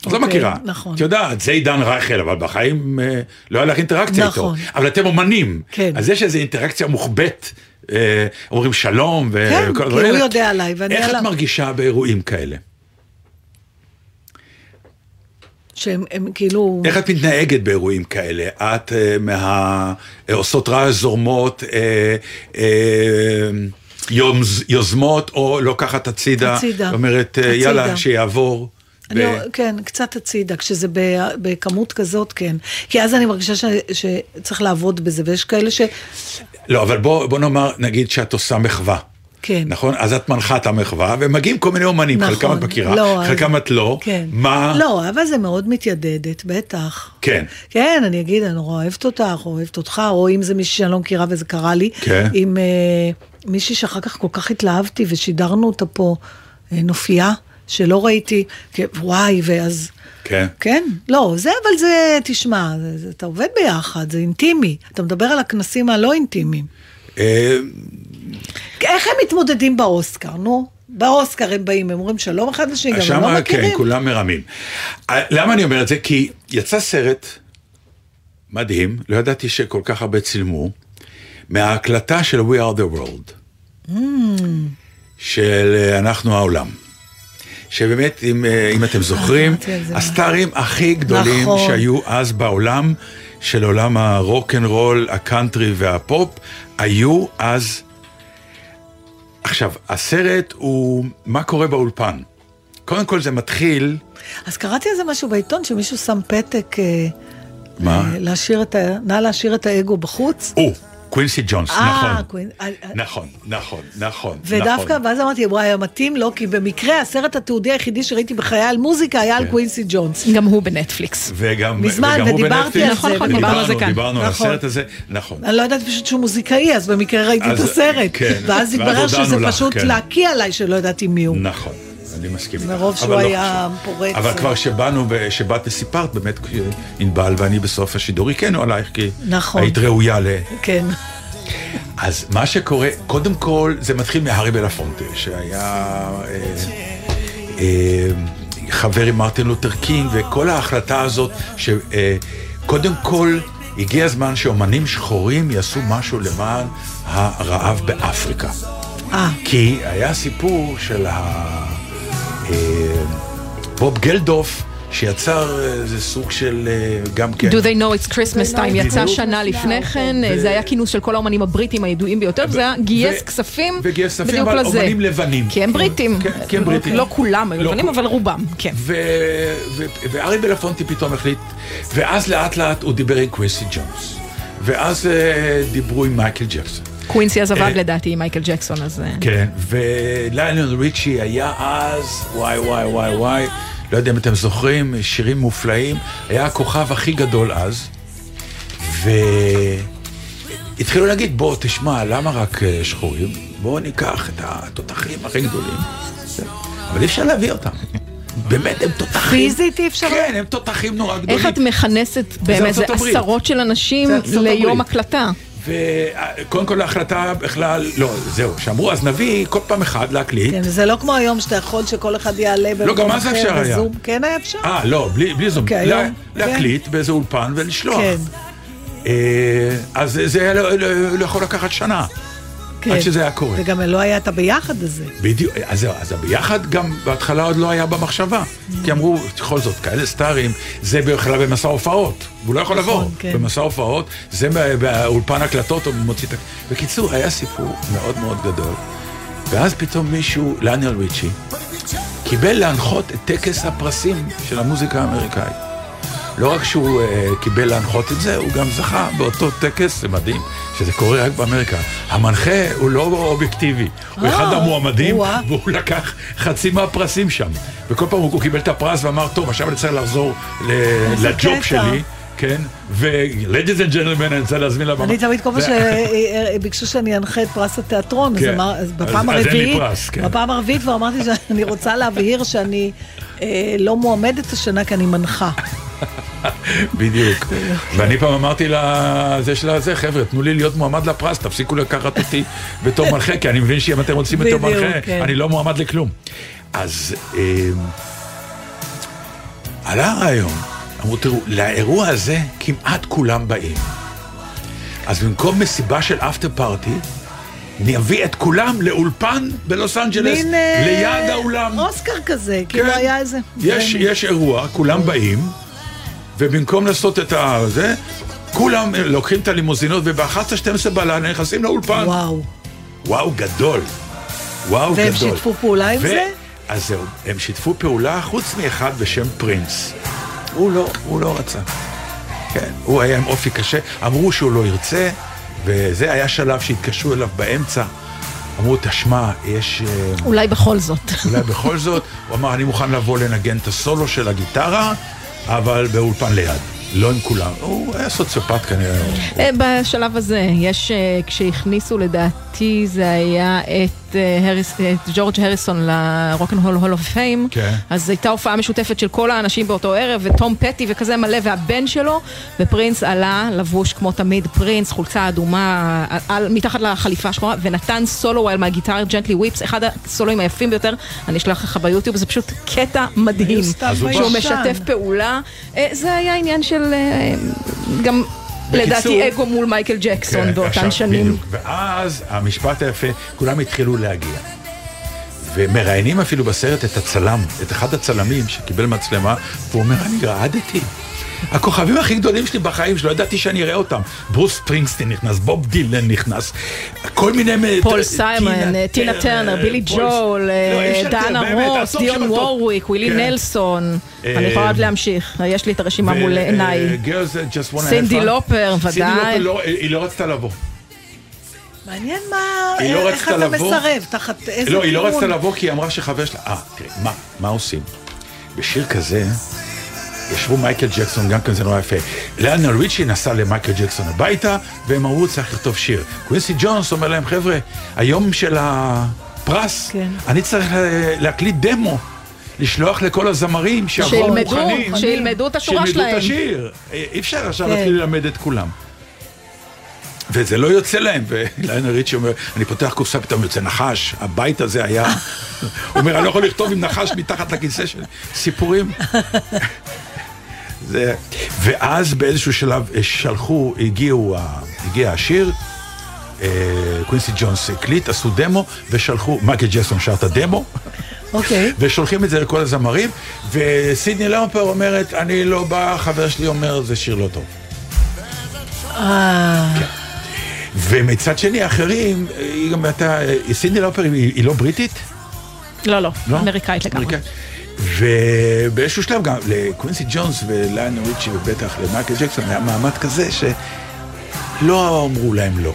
את לא אוקיי, מכירה. נכון. את יודעת, זה עידן רייכל, אבל בחיים אה, לא היה לך אינטראקציה איתו. נכון. אבל אתם אומנים. כן. אז יש איזו אינטראקציה מוחבאת. אה, אומרים שלום. כן, וכל כי הדברים הוא האלה. יודע עליי ואני איך את עליו. מרגישה באירועים כאלה? שהם הם כאילו... איך את מתנהגת באירועים כאלה? את אה, מה... אה, עושות רעש זורמות, אה, אה, יוז, יוזמות, או לוקחת הצידה, הצידה. אומרת, אה, הצידה. יאללה, שיעבור. אני, ו- כן, קצת הצידה, כשזה ב- בכמות כזאת, כן. כי אז אני מרגישה ש, שצריך לעבוד בזה, ויש כאלה ש... לא, אבל בוא, בוא נאמר, נגיד שאת עושה מחווה. כן. נכון? אז את מנחה את המחווה, ומגיעים כל מיני אומנים, נכון. חלקם את מכירה, לא, אז- חלקם את לא. כן. מה? לא, אבל זה מאוד מתיידדת, בטח. כן. כן, אני אגיד, אני נורא אוהבת אותך, או אוהבת אותך, או אם זה מישהי שאני לא מכירה וזה קרה לי. כן. עם אה, מישהי שאחר כך כל כך התלהבתי, ושידרנו אותה פה, אה, נופייה, שלא ראיתי, כן, וואי, ואז... כן. כן, לא, זה, אבל זה, תשמע, זה, זה, אתה עובד ביחד, זה אינטימי. אתה מדבר על הכנסים הלא אינטימיים. אה, איך הם מתמודדים באוסקר, נו? באוסקר הם באים, הם אומרים שלום אחד לשני, גם הם לא שמה, מכירים. כן, כולם מרמים. אה, למה אני אומר את זה? כי יצא סרט מדהים, לא ידעתי שכל כך הרבה צילמו, מההקלטה של We are the World, Mm. של אה, אנחנו העולם. שבאמת, אם, אה, אם אתם זוכרים. הסטארים הכי גדולים נכון. שהיו אז בעולם, של עולם הרוקנרול, הקאנטרי והפופ, היו אז... עכשיו, הסרט הוא מה קורה באולפן. קודם כל זה מתחיל, אז קראתי על זה משהו בעיתון, שמישהו שם פתק, אה, מה? להשאיר את ה... נא להשאיר את האגו בחוץ. או, קווינסי ג'ונס, אה, נכון. אה, אה, נכון, נכון, נכון. ודווקא, נכון. ואז אמרתי, וואי, מתאים לו, כי במקרה הסרט התיעודי היחידי שראיתי בחיי על מוזיקה היה על כן. קווינסי ג'ונס. גם הוא בנטפליקס. וגם, מזמן, וגם הוא ודיברתי בנטפליקס. על נכון, זה, נכון, ודיברנו- דיברנו על זה כאן. דיברנו על נכון. הסרט הזה, נכון. אני לא ידעתי פשוט שהוא מוזיקאי, אז במקרה ראיתי את הסרט. כן. ואז התברר שזה לך, פשוט כן. להקיא עליי שלא ידעתי מי הוא. נכון, אני מסכים איתך. מרוב שהוא לא היה. פורץ. אבל כבר שבאנו, שבאת וסיפרת, באמת, ענבל ואני בסוף השידור הכינו עלייך, כי נכון. היית ראויה ל... כן. אז מה שקורה, קודם כל, זה מתחיל מהארי בלפונטה, שהיה אה, אה, חבר עם מרטין לותר קינג, וכל ההחלטה הזאת, שקודם כל, הגיע הזמן שאומנים שחורים יעשו משהו למען הרעב באפריקה. אה, כי היה סיפור של ה... אה, בוב גלדוף, שיצר איזה סוג של אה, גם כן... Do they know it's Christmas time יצא. שנה לפני כן, ו- זה היה כינוס של כל האומנים הבריטים הידועים ביותר, וזה היה גייס כספים וגייס כספים, אבל. אומנים לבנים. כי הם בריטים. כן, כי הם בריטים. לא כולם היו לא לבנים, אבל רובם, כן. והארי בלפונטה פתאום החליט, ואז לאט לאט הוא דיבר עם קווינסי ג'ונס, ואז אה, דיברו עם מייקל ג'קסון. קווינסי אז עבד אה, לדעתי עם מייקל ג'קסון, אז... אה, כן, וליונל ריצ'י היה אז, וואי וואי וואי וואי, לא יודע אם אתם זוכרים, שירים מופלאים, היה הכוכב הכי גדול אז, והתחילו להגיד, בוא, תשמע, למה רק אה, שחורים? בואו ניקח את התותחים הכי גדולים, אבל אי אפשר להביא אותם. באמת, הם תותחים. פיזית אי אפשר... כן, הם תותחים נורא גדולים. איך את מכנסת באמת, זה. עשרות של אנשים ליום. הקלטה. וקודם כל ההחלטה בכלל, לא, זהו, שאמרו, אז נביא כל פעם אחד להקליט. כן, זה לא כמו היום שאתה יכול שכל אחד יעלה במקום לא, גם אז אחר אפשר היה. בזום. כן היה אפשר? אה, לא, בלי, בלי זום. אוקיי, לה, היום, להקליט באיזה אולפן ולשלוח. כן. אה, אז זה היה לא, לא, לא יכול לקחת שנה. כן. עד שזה היה קורה. וגם לא היה את הביחד הזה. בדיוק, אז אז הביחד גם בהתחלה עוד לא היה במחשבה. כי אמרו, בכל זאת, כאלה סטארים, זה בכלל במסע הופעות. והוא לא יכול נכון, לבוא. כן. במסע הופעות, זה בא- באולפן הקלטות, הוא מוציא את ה... בקיצור, היה סיפור מאוד מאוד גדול. ואז פתאום מישהו, לאניאל ריצ'י, קיבל להנחות את טקס הפרסים של המוזיקה האמריקאית. לא רק שהוא uh, קיבל להנחות את זה, הוא גם זכה באותו טקס, זה מדהים, שזה קורה רק באמריקה. המנחה הוא לא אובייקטיבי, הוא אה, אחד המועמדים. והוא לקח חצי מהפרסים שם. וכל פעם הוא קיבל את הפרס ואמר, טוב, עכשיו אני צריך לחזור לג'וב. שלי. כן, ו-Ladies and Gentlemen, אני רוצה להזמין לבמה. אני תמיד, כל פעם שביקשו שאני אנחה את פרס התיאטרון, אז כן. בפעם הרביעית, כן. בפעם הרביעית כבר אמרתי שאני רוצה להבהיר שאני אה, לא מועמדת השנה כי אני מנחה. בדיוק. ואני פעם אמרתי לזה של הזה, חבר'ה, תנו לי להיות מועמד לפרס, תפסיקו לקחת אותי בתור מנחה, כי אני מבין שאם אתם רוצים בתור מנחה, כן. אני לא מועמד לכלום. אז אה, עלה הרעיון, אמרו, תראו, לאירוע הזה כמעט כולם באים. אז במקום מסיבה של אפטר פארטי, נביא את כולם לאולפן בלוס אנג'לס, ליד האולם. אוסקר כזה, כאילו היה איזה... יש, יש אירוע, כולם באים, ובמקום לעשות את זה, כולם לוקחים את הלימוזינות, וב-11-12 בלילה נכנסים לאולפן. וואו. וואו, גדול. וואו, והם גדול. שיתפו פעולה עם ו- זה? אז זהו, הם שיתפו פעולה חוץ מאחד בשם פרינס. הוא לא, הוא לא רצה. כן, הוא היה עם אופי קשה, אמרו שהוא לא ירצה, וזה היה שלב שהתקשרו אליו באמצע. אמרו, תשמע, יש... אה, אולי בכל זאת. אולי בכל זאת, הוא אמר, אני מוכן לבוא לנגן את הסולו של הגיטרה, אבל באולפן ליד, לא עם כולם. הוא היה סוציופט כנראה. אה, בשלב הזה, יש, אה, כשהכניסו לדעתי, זה היה את, אה, הריס, את ג'ורג' הריסון ל Rock and Roll Hall of Fame, כן. אז הייתה הופעה משותפת של כל האנשים באותו ערב, וטום פטי וכזה מלא, והבן שלו, ופרינס עלה לבוש כמו תמיד, פרינס, חולצה אדומה, על, על, מתחת לחליפה השחורה, ונתן סולו על My Guitar Gently Weeps, אחד הסולואים היפים ביותר, אני אשלח לך ביוטיוב, זה פשוט קטע מדהים, שהוא. משתף פעולה, אה, זה היה עניין של, אה, גם... לדעתי אגו מול מייקל ג'קסון כן, באותן שנים. ואז המשפט היפה, כולם התחילו להגיע. ומראיינים אפילו בסרט את הצלם, את אחד הצלמים שקיבל מצלמה, והוא אומר, אני רעדתי. הכוכבים הכי גדולים שלי בחיים שלא ידעתי שאני אראה אותם. ברוס ספרינגסטין נכנס, בוב דילן נכנס, כל מיני... פול ט- סיימון, אה, טינה טרנר, בילי פול- ג'ואל, לא, אה, דיאנה רוס, דיון. וורוויק, ווילי כן. נלסון. אה, אני יכולה עוד להמשיך, יש לי את הרשימה מול אה, עיניי. סינדי. לופר, סינדי ודאי. לופר לא- היא לא רצתה לבוא. מעניין מה, לא איך אתה לבוא. מסרב, תחת איזה לא, היא לא כיוון? רצתה לבוא כי היא אמרה שחבר שלה... אה, תראי, מה, מה עושים? בשיר כזה, ישבו מייקל ג'קסון, גם כן זה נורא יפה. ליונל ריצ'י נסע למייקל ג'קסון הביתה, והם אמרו, צריך לכתוב שיר. קווינסי ג'ונס אומר להם, חבר'ה, היום של הפרס, כן. אני צריך לה- להקליט דמו. לשלוח לכל הזמרים שיבואו שילמדו, מוכנים. שילמדו את השורה שילמדו שלהם. את השיר. אי אי אפשר עכשיו כן. להתחיל ללמד את כולם. וזה לא יוצא להם, ולאנר ריצ'י אומר, אני פותח קופסה, פתאום יוצא נחש, הבית הזה היה... הוא אומר, אני לא יכול לכתוב עם נחש מתחת לכיסא שלי. סיפורים. זה... ואז באיזשהו שלב אה, שלחו, הגיעו, הגיע השיר, אה, קווינסי ג'ונס הקליט, עשו דמו, ושלחו, מייקל ג'קסון שר את הדמו, אוקיי. ושולחים את זה לכל הזמרים, וסינדי לאופר אומרת, אני לא בא, חבר שלי אומר, זה שיר לא טוב. אה, ומצד שני, האחרים, היא גם הייתה, סינדי לאופר היא, היא לא בריטית? לא, לא, לא? אמריקאית לגמרי. אמריקאית. ובאיזשהו שלב גם לקווינסי ג'ונס וליונל ריצ'י ובטח למייקל ג'קסון היה מעמד כזה שלא אמרו להם לא.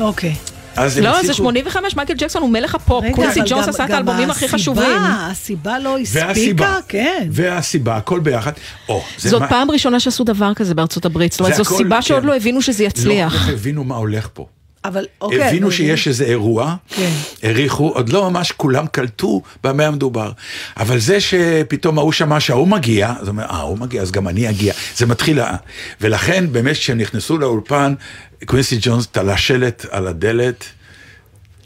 אוקיי. אז לא, זה הצליחו- 85, מייקל ג'קסון הוא מלך הפופ, קווינסי ג'ונס עשה את האלבומים הכי הסיבה- חשובים. הסיבה לא והסיבה, הספיקה, כן. והסיבה, הכל ביחד. או, זה זאת מה- פעם ראשונה שעשו דבר כזה בארצות הברית, זאת אומרת, זה זו סיבה שעוד כן. לא הבינו שזה לא יצליח. כך הבינו מה הולך פה. אבל אוקיי. הבינו נו, שיש איזה אירוע, כן. העריכו, עוד לא ממש כולם קלטו במה המדובר. אבל זה שפתאום ההוא שמע שההוא מגיע, אז הוא אומר, אה, ההוא מגיע, אז גם אני אגיע. זה מתחיל, ולכן באמת כשהם נכנסו לאולפן, קווינסי ג'ונס תלה שלט על הדלת,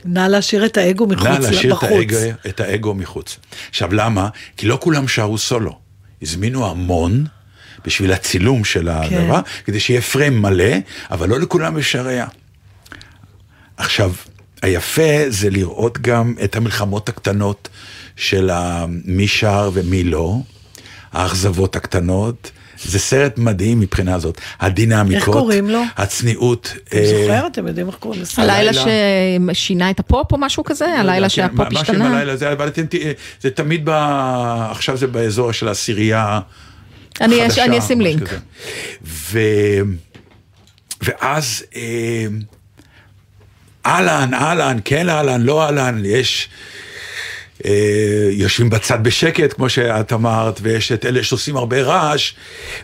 נא להשאיר את האגו מחוץ, נא להשאיר את. האגו, את האגו מחוץ. עכשיו למה? כי לא כולם שרו סולו. הזמינו המון בשביל הצילום של הדבר, כדי שיהיה פריים מלא, אבל לא לכולם יש הראייה. עכשיו, היפה זה לראות גם את המלחמות הקטנות של מי שר ומי לא, האכזבות הקטנות. זה סרט מדהים מבחינה זאת. הדינמיקות, איך קוראים לו? הצניעות. אני אה, זוכרת, אתם יודעים איך קוראים לסרט? הלילה הלילה- ששינה את הפופ או משהו כזה? הלילה כן, שהפופ השתנה? הלילה זה, אבל אתם תראי, זה תמיד. עכשיו זה באזור של העשירייה אני חדשה. אני אשים משהו לינק. ואז אה, אהלן, אהלן, כן אהלן, לא אהלן, יש... אה, יושבים בצד בשקט, כמו שאת אמרת, ויש את אלה שעושים הרבה רעש,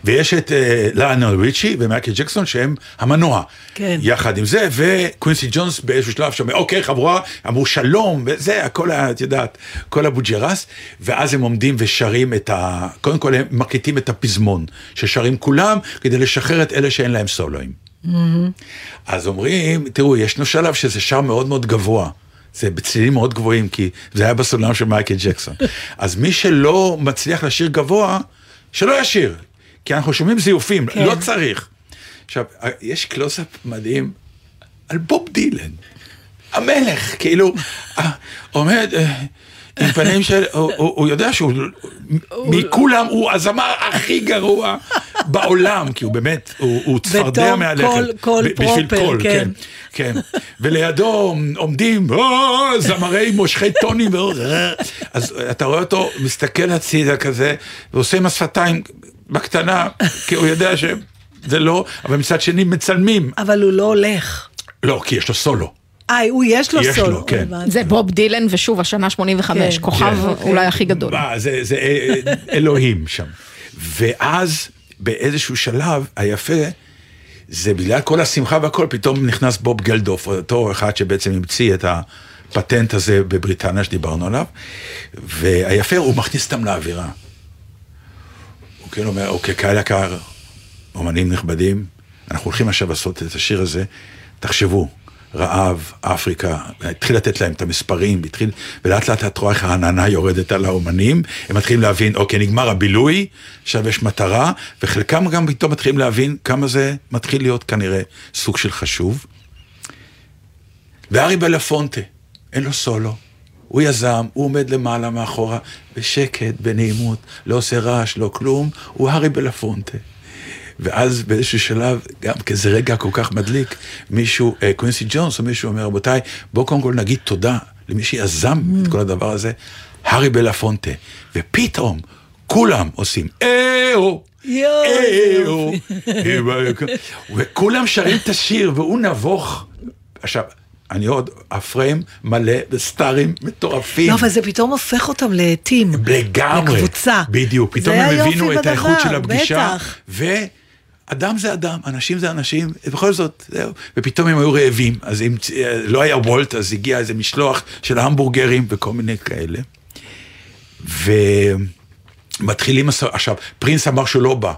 ויש את אה, ליונל ריצ'י ומייקל ג'קסון שהם המנוע. כן. יחד עם זה, וקווינסי ג'ונס באיזשהו שלב שאומר, אוקיי, חבורה, אמרו שלום, וזה, הכל, ה- את יודעת, כל הבוג'ראס, ואז הם עומדים ושרים את ה... קודם כל הם מקליטים את הפזמון, ששרים כולם, כדי לשחרר את אלה שאין להם סולואים. אז אומרים, תראו, ישנו שלב שזה שר מאוד מאוד גבוה. זה בצלילים מאוד גבוהים, כי זה היה בסולם של מייקל ג'קסון. אז מי שלא מצליח לשיר גבוה, שלא ישיר. כי אנחנו שומעים זיופים, כן. לא צריך. עכשיו, יש קלוזאפ מדהים על בוב דילן. המלך, כאילו, עומד עם פנים של, הוא, יודע שהוא, מכולם הוא הזמר הכי גרוע בעולם, כי הוא באמת, הוא, צפרדע בתור מהלכת. קול- קול פרופר, כן. כן, כן. ולידו עומדים "אה, זמרי מושכי טונים, ו- אז אתה רואה אותו מסתכל הצידה כזה, ועושה עם השפתיים בקטנה, כי הוא יודע שזה לא, אבל מצד שני מצלמים. אבל הוא לא הולך. לא, כי יש לו סולו. אה, הוא יש לו יש סולו. לו, כן. זה בוב דילן, ושוב, השנה 85, כן. כוכב כן. אולי הכי גדול. מה, זה, זה אה, אה, אלוהים שם. ואז באיזשהו שלב, היפה, זה בגלל כל השמחה והכל, פתאום נכנס בוב גלדוף, אותו אחד שבעצם המציא את הפטנט הזה בבריטניה שדיברנו עליו, והיפה, הוא מכניס אותם לאווירה. הוא כאילו אומר, אוקיי, קהל יקר, אומנים נכבדים, אנחנו הולכים עכשיו לעשות את השיר הזה, תחשבו, רעב, אפריקה, התחיל לתת להם את המספרים, התחיל, ולאט לאט את רואה איך העננה יורדת על האומנים, הם מתחילים להבין, אוקיי, נגמר הבילוי, עכשיו יש מטרה, וחלקם גם פתאום מתחילים להבין כמה זה מתחיל להיות כנראה סוג של חשוב. וארי בלפונטה, אין לו סולו. הוא יזם, הוא עומד למעלה מאחורה, בשקט, בנעימות, לא עושה רעש, לא כלום, הוא הארי בלפונטה. ואז באיזשהו שלב, גם כזה רגע כל כך מדליק, מישהו, אה, קווינסי ג'ונס או מישהו אומר, רבותיי, בואו קודם כל נגיד תודה למי שיזם את כל הדבר הזה, הארי בלפונטה. ופתאום, כולם עושים, אה-הו! יואו! וכולם שרים את השיר, והוא נבוך. עכשיו, אני עוד, הפריים מלא בסטארים מטורפים. לא, אבל זה פתאום הופך אותם לטים. לגמרי. לקבוצה. בדיוק, פתאום הם הבינו את האיכות של הפגישה. בטח. ואדם זה אדם, אנשים זה אנשים, ובכל זאת, זהו. ופתאום הם היו רעבים, אז אם אה, לא היה וולט, אז הגיע איזה משלוח של המבורגרים וכל מיני כאלה. ומתחילים, עכשיו, פרינס אמר שהוא לא בא.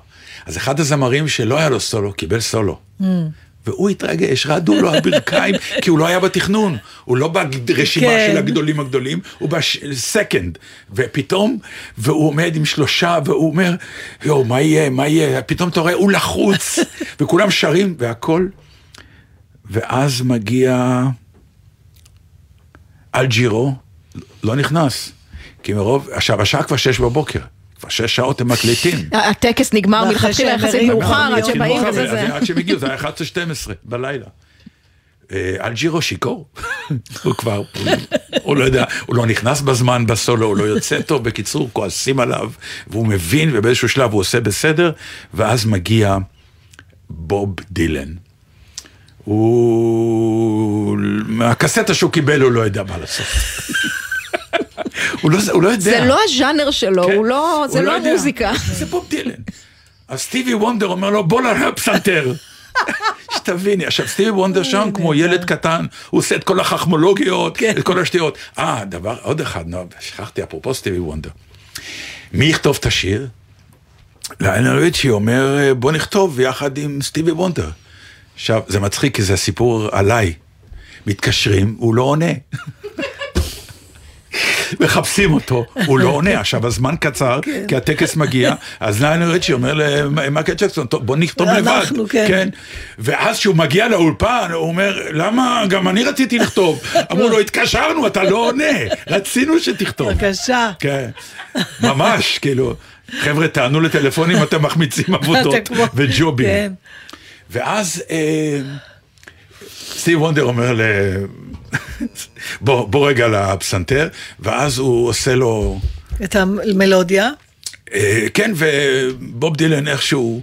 אז אחד הזמרים שלא היה לו סולו, קיבל סולו. והוא התרגש, רעדו לו הברכיים, כי הוא לא היה בתכנון, הוא לא ברשימה כן. של הגדולים הגדולים, הוא בסקנד, ופתאום, והוא עומד עם שלושה, והוא אומר, יואו, מה יהיה, מה יהיה, פתאום אתה רואה, הוא לחוץ, וכולם שרים, והכל, ואז מגיע אלג'ירו, לא נכנס, כי מרוב, עכשיו, השעה כבר שש בבוקר, כבר שש שעות הם מקליטים. הטקס נגמר מלכתחילה יחסית מאוחר, עד. שבאים וזה זה. עד שהם הגיעו, זה היה 11-12 בלילה. אה, אלג'ירו שיכור, הוא כבר, הוא לא יודע, הוא לא נכנס בזמן בסולו, הוא לא יוצא טוב, בקיצור, כועסים עליו, והוא מבין, ובאיזשהו שלב הוא עושה בסדר, ואז מגיע בוב דילן. הוא, מהקסטה שהוא קיבל הוא לא יודע מה לעשות. הוא לא, הוא לא יודע. זה לא הז'אנר שלו, כן. לא, זה לא יודע. המוזיקה. זה בוב דילן. אז סטיבי וונדר אומר לו, בוא לפסנתר. שתביני, עכשיו סטיבי וונדר שם כמו ילד קטן, הוא עושה את כל החכמולוגיות, כן. את כל השטויות. אה, דבר, עוד אחד, נו, שכחתי, אפרופו סטיבי וונדר. מי יכתוב את השיר? ליינל ריצ'י אומר, בוא נכתוב יחד עם סטיבי וונדר. עכשיו, זה מצחיק כי זה סיפור עליי. מתקשרים, הוא לא עונה. מחפשים אותו, הוא לא עונה. עכשיו, הזמן קצר, כי הטקס מגיע, אז ליונל ריצ'י אומר למייקל ג'קסון, טוב, בוא נכתוב לבד. אנחנו, כן. ואז כשהוא מגיע לאולפן, הוא אומר, למה, גם אני רציתי לכתוב. אמרו לו, התקשרנו, אתה לא עונה, רצינו שתכתוב. בבקשה. כן, ממש, כאילו, חבר'ה, תענו לטלפונים, אתם מחמיצים עבודות וג'ובים. כן. ואז אה, סטיב וונדר אומר ל... בוא, בוא רגע לפסנתר, ואז הוא עושה לו... את המלודיה. אה, כן, ובוב דילן איכשהו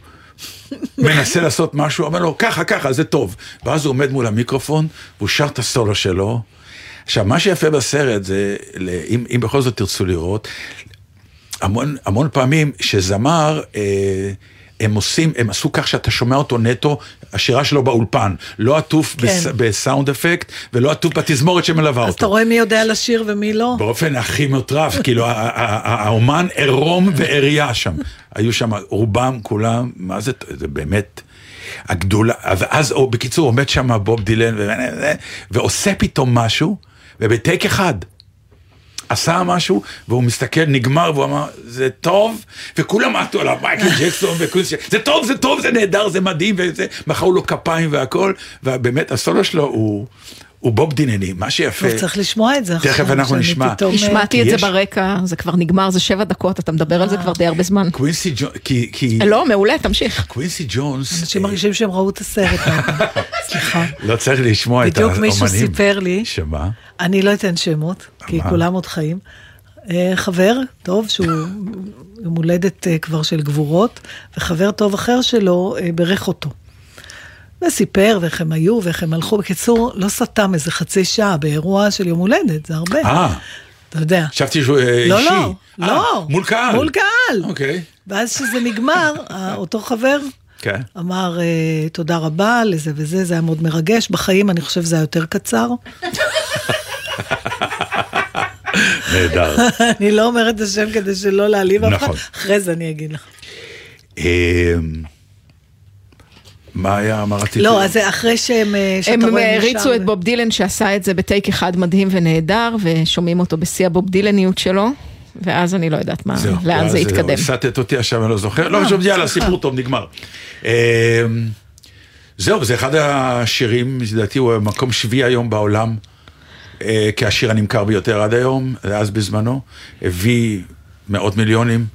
מנסה לעשות משהו, אומר לו, ככה, ככה, זה טוב. ואז הוא עומד מול המיקרופון, והוא שר את הסולו שלו. עכשיו, מה שיפה בסרט זה, אם, אם בכל זאת תרצו לראות, המון, המון פעמים שזמר, אה, הם עושים, הם עשו כך שאתה שומע אותו נטו, השירה שלו באולפן, לא עטוף כן. בס, בסאונד אפקט, ולא עטוף בתזמורת שמלווה אז אותו. אתה רואה מי יודע לשיר ומי לא? באופן הכי מוטרף, כאילו האומן עירום ועריה שם. היו שם רובם, כולם, מה זה, זה באמת הגדולה, ואז, או בקיצור, עומד שם בוב דילן, ו- ועושה פתאום משהו, ובטייק אחד. עשה משהו, והוא מסתכל, נגמר, והוא אמר, זה טוב, וכולם עטו עליו, מייקל ג'קסון וקווינסי, זה טוב, זה טוב, זה נהדר, זה מדהים, וזה, מחאו לו כפיים והכל, ובאמת, הסולו שלו הוא, הוא בוב דינני, מה שיפה. הוא צריך לשמוע את זה עכשיו. תכף אנחנו נשמע. אה, השמעתי את זה ברקע, זה כבר נגמר, זה שבע דקות, אתה מדבר על זה כבר די הרבה זמן. קווינסי ג'ונס, כי, לא, מעולה, תמשיך. קווינסי ג'ונס, אנשים אה, מרגישים שהם ראו את הסרט. סליחה. לא צריך לשמוע את בדיוק האומנים. מישהו סיפר לי, שמה? אני לא אתן שמות, כי? כולם עוד חיים. אה, חבר טוב, שהוא יום הולדת אה, כבר של גבורות, וחבר טוב אחר שלו אה, בירך אותו. וסיפר ואיך הם היו ואיך הם הלכו. בקיצור, לא סתם איזה חצי שעה באירוע של יום הולדת, זה הרבה. אה, אתה יודע. חשבתי שהוא אה, לא, אישי. לא, אה, לא. מול קהל. מול קהל. אוקיי. ואז כשזה נגמר, אותו חבר כן. אמר אה, תודה רבה לזה וזה, זה היה מאוד מרגש. בחיים אני חושב שזה היה יותר קצר. נהדר. אני לא אומרת את השם כדי שלא להעליב אף אחד, נכון. אחרי זה אני אגיד לך. אה, מה היה, מה רציתי? לא, אז אחרי שהם, אה, הם הריצו את בוב דילן שעשה את זה בטייק אחד מדהים ונהדר, ושומעים אותו בשיא הבוב דילניות שלו, ואז אני לא יודעת מה, זהו, לאן זה אה, יתקדם. הסטת אותי עכשיו, אני לא זוכר. לא אה, חשוב, יאללה, סליחה. סיפור טוב, נגמר. אה, זהו, זה אחד השירים, לדעתי הוא מקום שביעי היום בעולם, אה, כשיר הנמכר ביותר עד היום, אז בזמנו. הביא מאות מיליונים,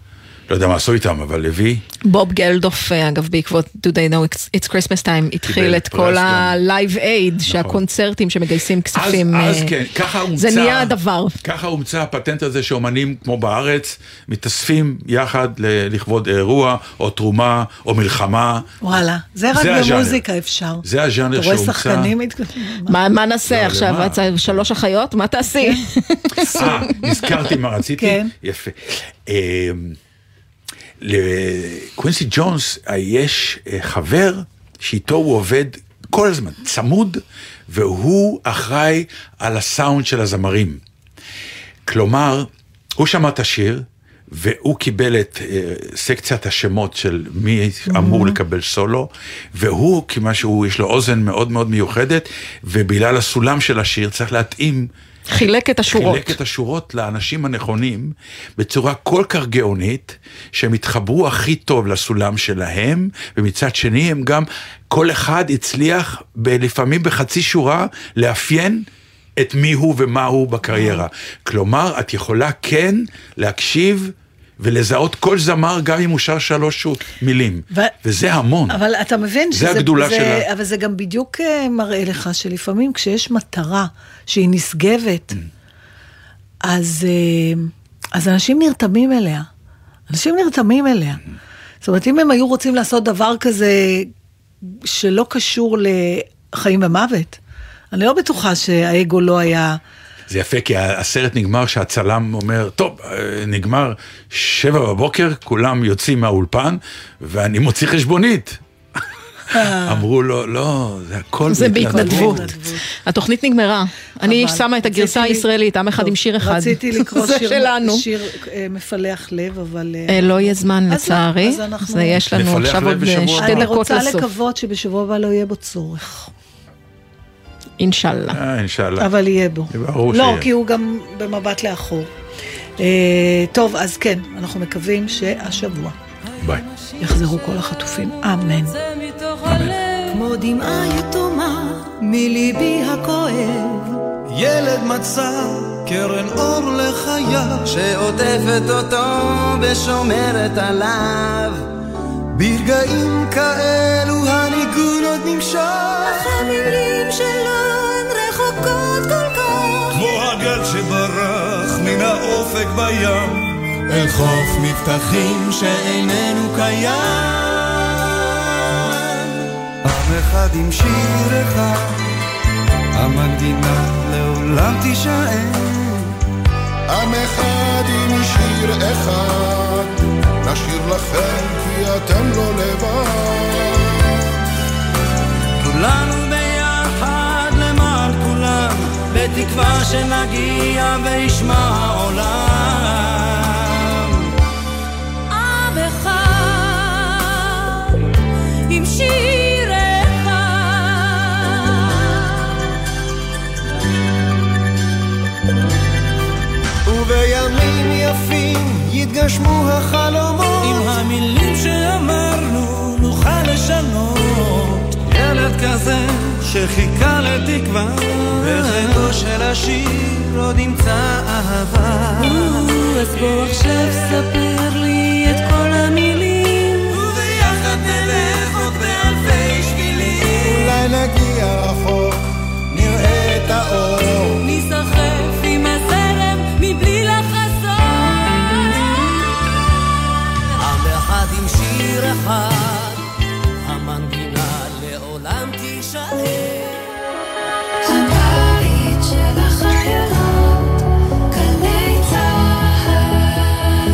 לא יודע מה עשו איתם, אבל הביא. בוב גלדוף, אגב, בעקבות Do They Know It's- It's Christmas Time, התחיל את כל. ה-Live Aid, שהקונצרטים שמגייסים כספים. אז, אז אה, כן, ככה הומצא, זה נהיה הדבר. ככה הומצא הפטנט הזה שאומנים כמו בארץ מתאספים יחד לכבוד אירוע או תרומה או מלחמה. וואלה, זה רק זה הז'אנר. במוזיקה אפשר. זה הז'אנר אתה רואה שהומצא. שחקנים מתק- מה מה נעשה לא, עכשיו? את שלוש אחיות? מה תעשי? אה, נזכרתי מה רציתי? כן. יפה. לקווינסי ג'ונס יש אה, חבר שאיתו הוא עובד כל הזמן, צמוד, והוא אחראי על הסאונד של הזמרים. כלומר, הוא שמע את השיר, והוא קיבל את אה, סקציית השמות של מי אמור לקבל סולו, והוא, כיוון שהוא, יש לו אוזן מאוד מאוד מיוחדת, ובגלל הסולם של השיר צריך להתאים חילק את השורות. חילק את השורות לאנשים הנכונים בצורה כל כך גאונית, שהם התחברו הכי טוב לסולם שלהם, ומצד שני הם גם, כל אחד הצליח ב- לפעמים בחצי שורה לאפיין את מי הוא ומה הוא בקריירה. כלומר, את יכולה כן להקשיב ולזהות כל זמר גם אם הוא שר שלוש שוט מילים, ו- וזה המון. אבל אתה מבין זה שזה... הגדולה זה, שלה. אבל זה גם בדיוק אה, מראה לך שלפעמים כשיש מטרה שהיא נשגבת, אז, אה, אז אנשים נרתמים אליה. אנשים נרתמים אליה. זאת אומרת, אם הם היו רוצים לעשות דבר כזה שלא קשור לחיים ומוות, אני לא בטוחה שהאגו לא היה... זה יפה, כי הסרט נגמר שהצלם אומר, טוב, אה, נגמר שבע בבוקר, כולם יוצאים מהאולפן, ואני מוציא חשבונית. אמרו לו, לא, זה הכל זה בהתנדבות. התוכנית נגמרה. אני. שמה את הגרסה הישראלית, עם אחד עם שיר אחד. רציתי לקרוא שיר, אה, מפלח לב, אבל... אה, אה, לא יהיה זמן לצערי, זה יש לנו עכשיו עוד אה, שתי הבא. אני דקות רוצה לסוף. לקוות שבשבוע הבא לא יהיה בו צורך. אינשאללה. אה, אינשאללה. אבל יהיה בו. ברור לא, שיהיה. כי הוא גם במבט לאחור. אה, טוב, אז כן, אנחנו מקווים שהשבוע ביי. יחזרו כל החטופים. אמן. זה מתוך הלב, כמו דמעה יתומה, מליבי הכואב. ילד מצא קרן אור לחייו שעוטפת אותו ושומרת עליו. ברגעים כאלו הניגון עוד נמשך המילים שלו בים אל חוף מבטחים שאיננו קיים. עם אחד עם שיר אחד המנגינה לעולם תישאר. עם אחד עם שיר אחד, נשאיר לכם כי אתם לא לבד. כולנו ביחד למען כולם בתקווה שנגיע וישמע יתגשמו החלומות. עם המילים שאמרנו נוכל לשנות. ילד כזה שחיכה לתקווה. בחטאו של השיר עוד ימצא אהבה. אז בוא עכשיו ספר לי את כל המילים. וביחד נלך עוד באלפי שבילים. אולי נגיע רחוק נראה את האור שיר אחד, המנגינה לעולם תישאר. הבית של החיילות, גלי צהל.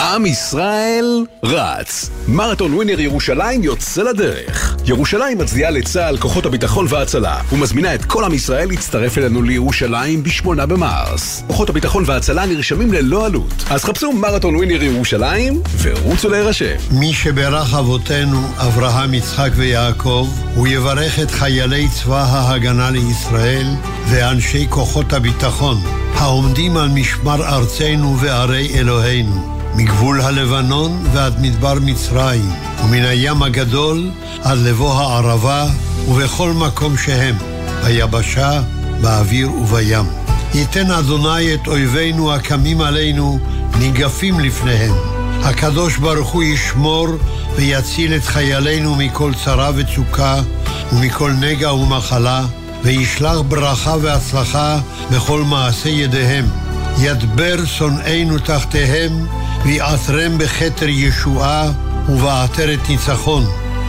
עם ישראל רץ. מרתון ווינר ירושלים יוצא לדרך. ירושלים מצדיעה לצה"ל, כוחות הביטחון וההצלה, ומזמינה את כל עם ישראל להצטרף אלינו לירושלים ב-8 במרס. כוחות הביטחון וההצלה נרשמים ללא עלות. אז חפשו מרתון ווינר ירושלים ורוצו להירשם. מי שברך אבותינו, אברהם, יצחק ויעקב, הוא יברך את חיילי צבא ההגנה לישראל ואנשי כוחות הביטחון, העומדים על משמר ארצנו וערי אלוהינו, מגבול הלבנון ועד מדבר מצרים, ומן הים הגדול עד לבוא הערבה, ובכל מקום שהם, ביבשה, באוויר ובים. ייתן אדוני את אויבינו הקמים עלינו ניגפים לפניהם. הקדוש ברוך הוא ישמור ויציל את חיילינו מכל צרה וצוקה ומכל נגע ומחלה, וישלח ברכה והצלחה בכל מעשה ידיהם. ידבר שונאינו תחתיהם, ויעטרם בכתר ישועה ובעטרת ניצחון.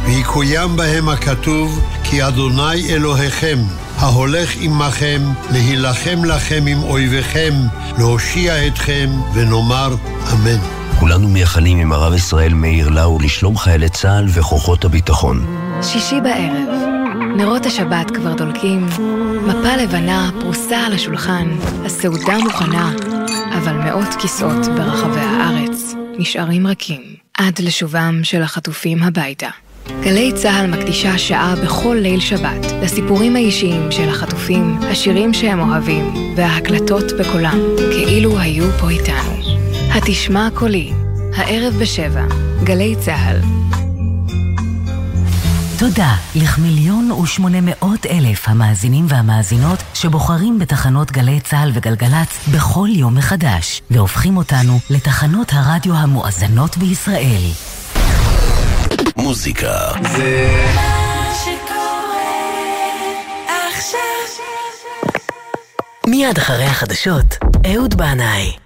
ויקוים בהם הכתוב, כי אדוני אלוהיכם, ההולך עמכם, להילחם לכם עם אויביכם, להושיע אתכם, ונאמר אמן. כולנו מייחלים עם הרב ישראל מאיר לאו לשלום חיילי צה"ל וכוחות הביטחון. שישי בערב, נרות השבת כבר דולקים, מפה לבנה פרוסה על השולחן, הסעודה מוכנה, אבל מאות כיסאות ברחבי הארץ נשארים רכים עד לשובם של החטופים הביתה. גלי צה"ל מקדישה שעה בכל ליל שבת לסיפורים האישיים של החטופים, השירים שהם אוהבים וההקלטות בקולם, כאילו היו פה איתנו. התשמע קולי, הערב בשבע, גלי צה"ל. תודה לכמיליון ושמונה מאות אלף המאזינים והמאזינות שבוחרים בתחנות גלי צה"ל וגלגלצ בכל יום מחדש, והופכים אותנו לתחנות הרדיו המואזנות בישראל. מוזיקה זה... מיד אחרי החדשות, אהוד בנאי.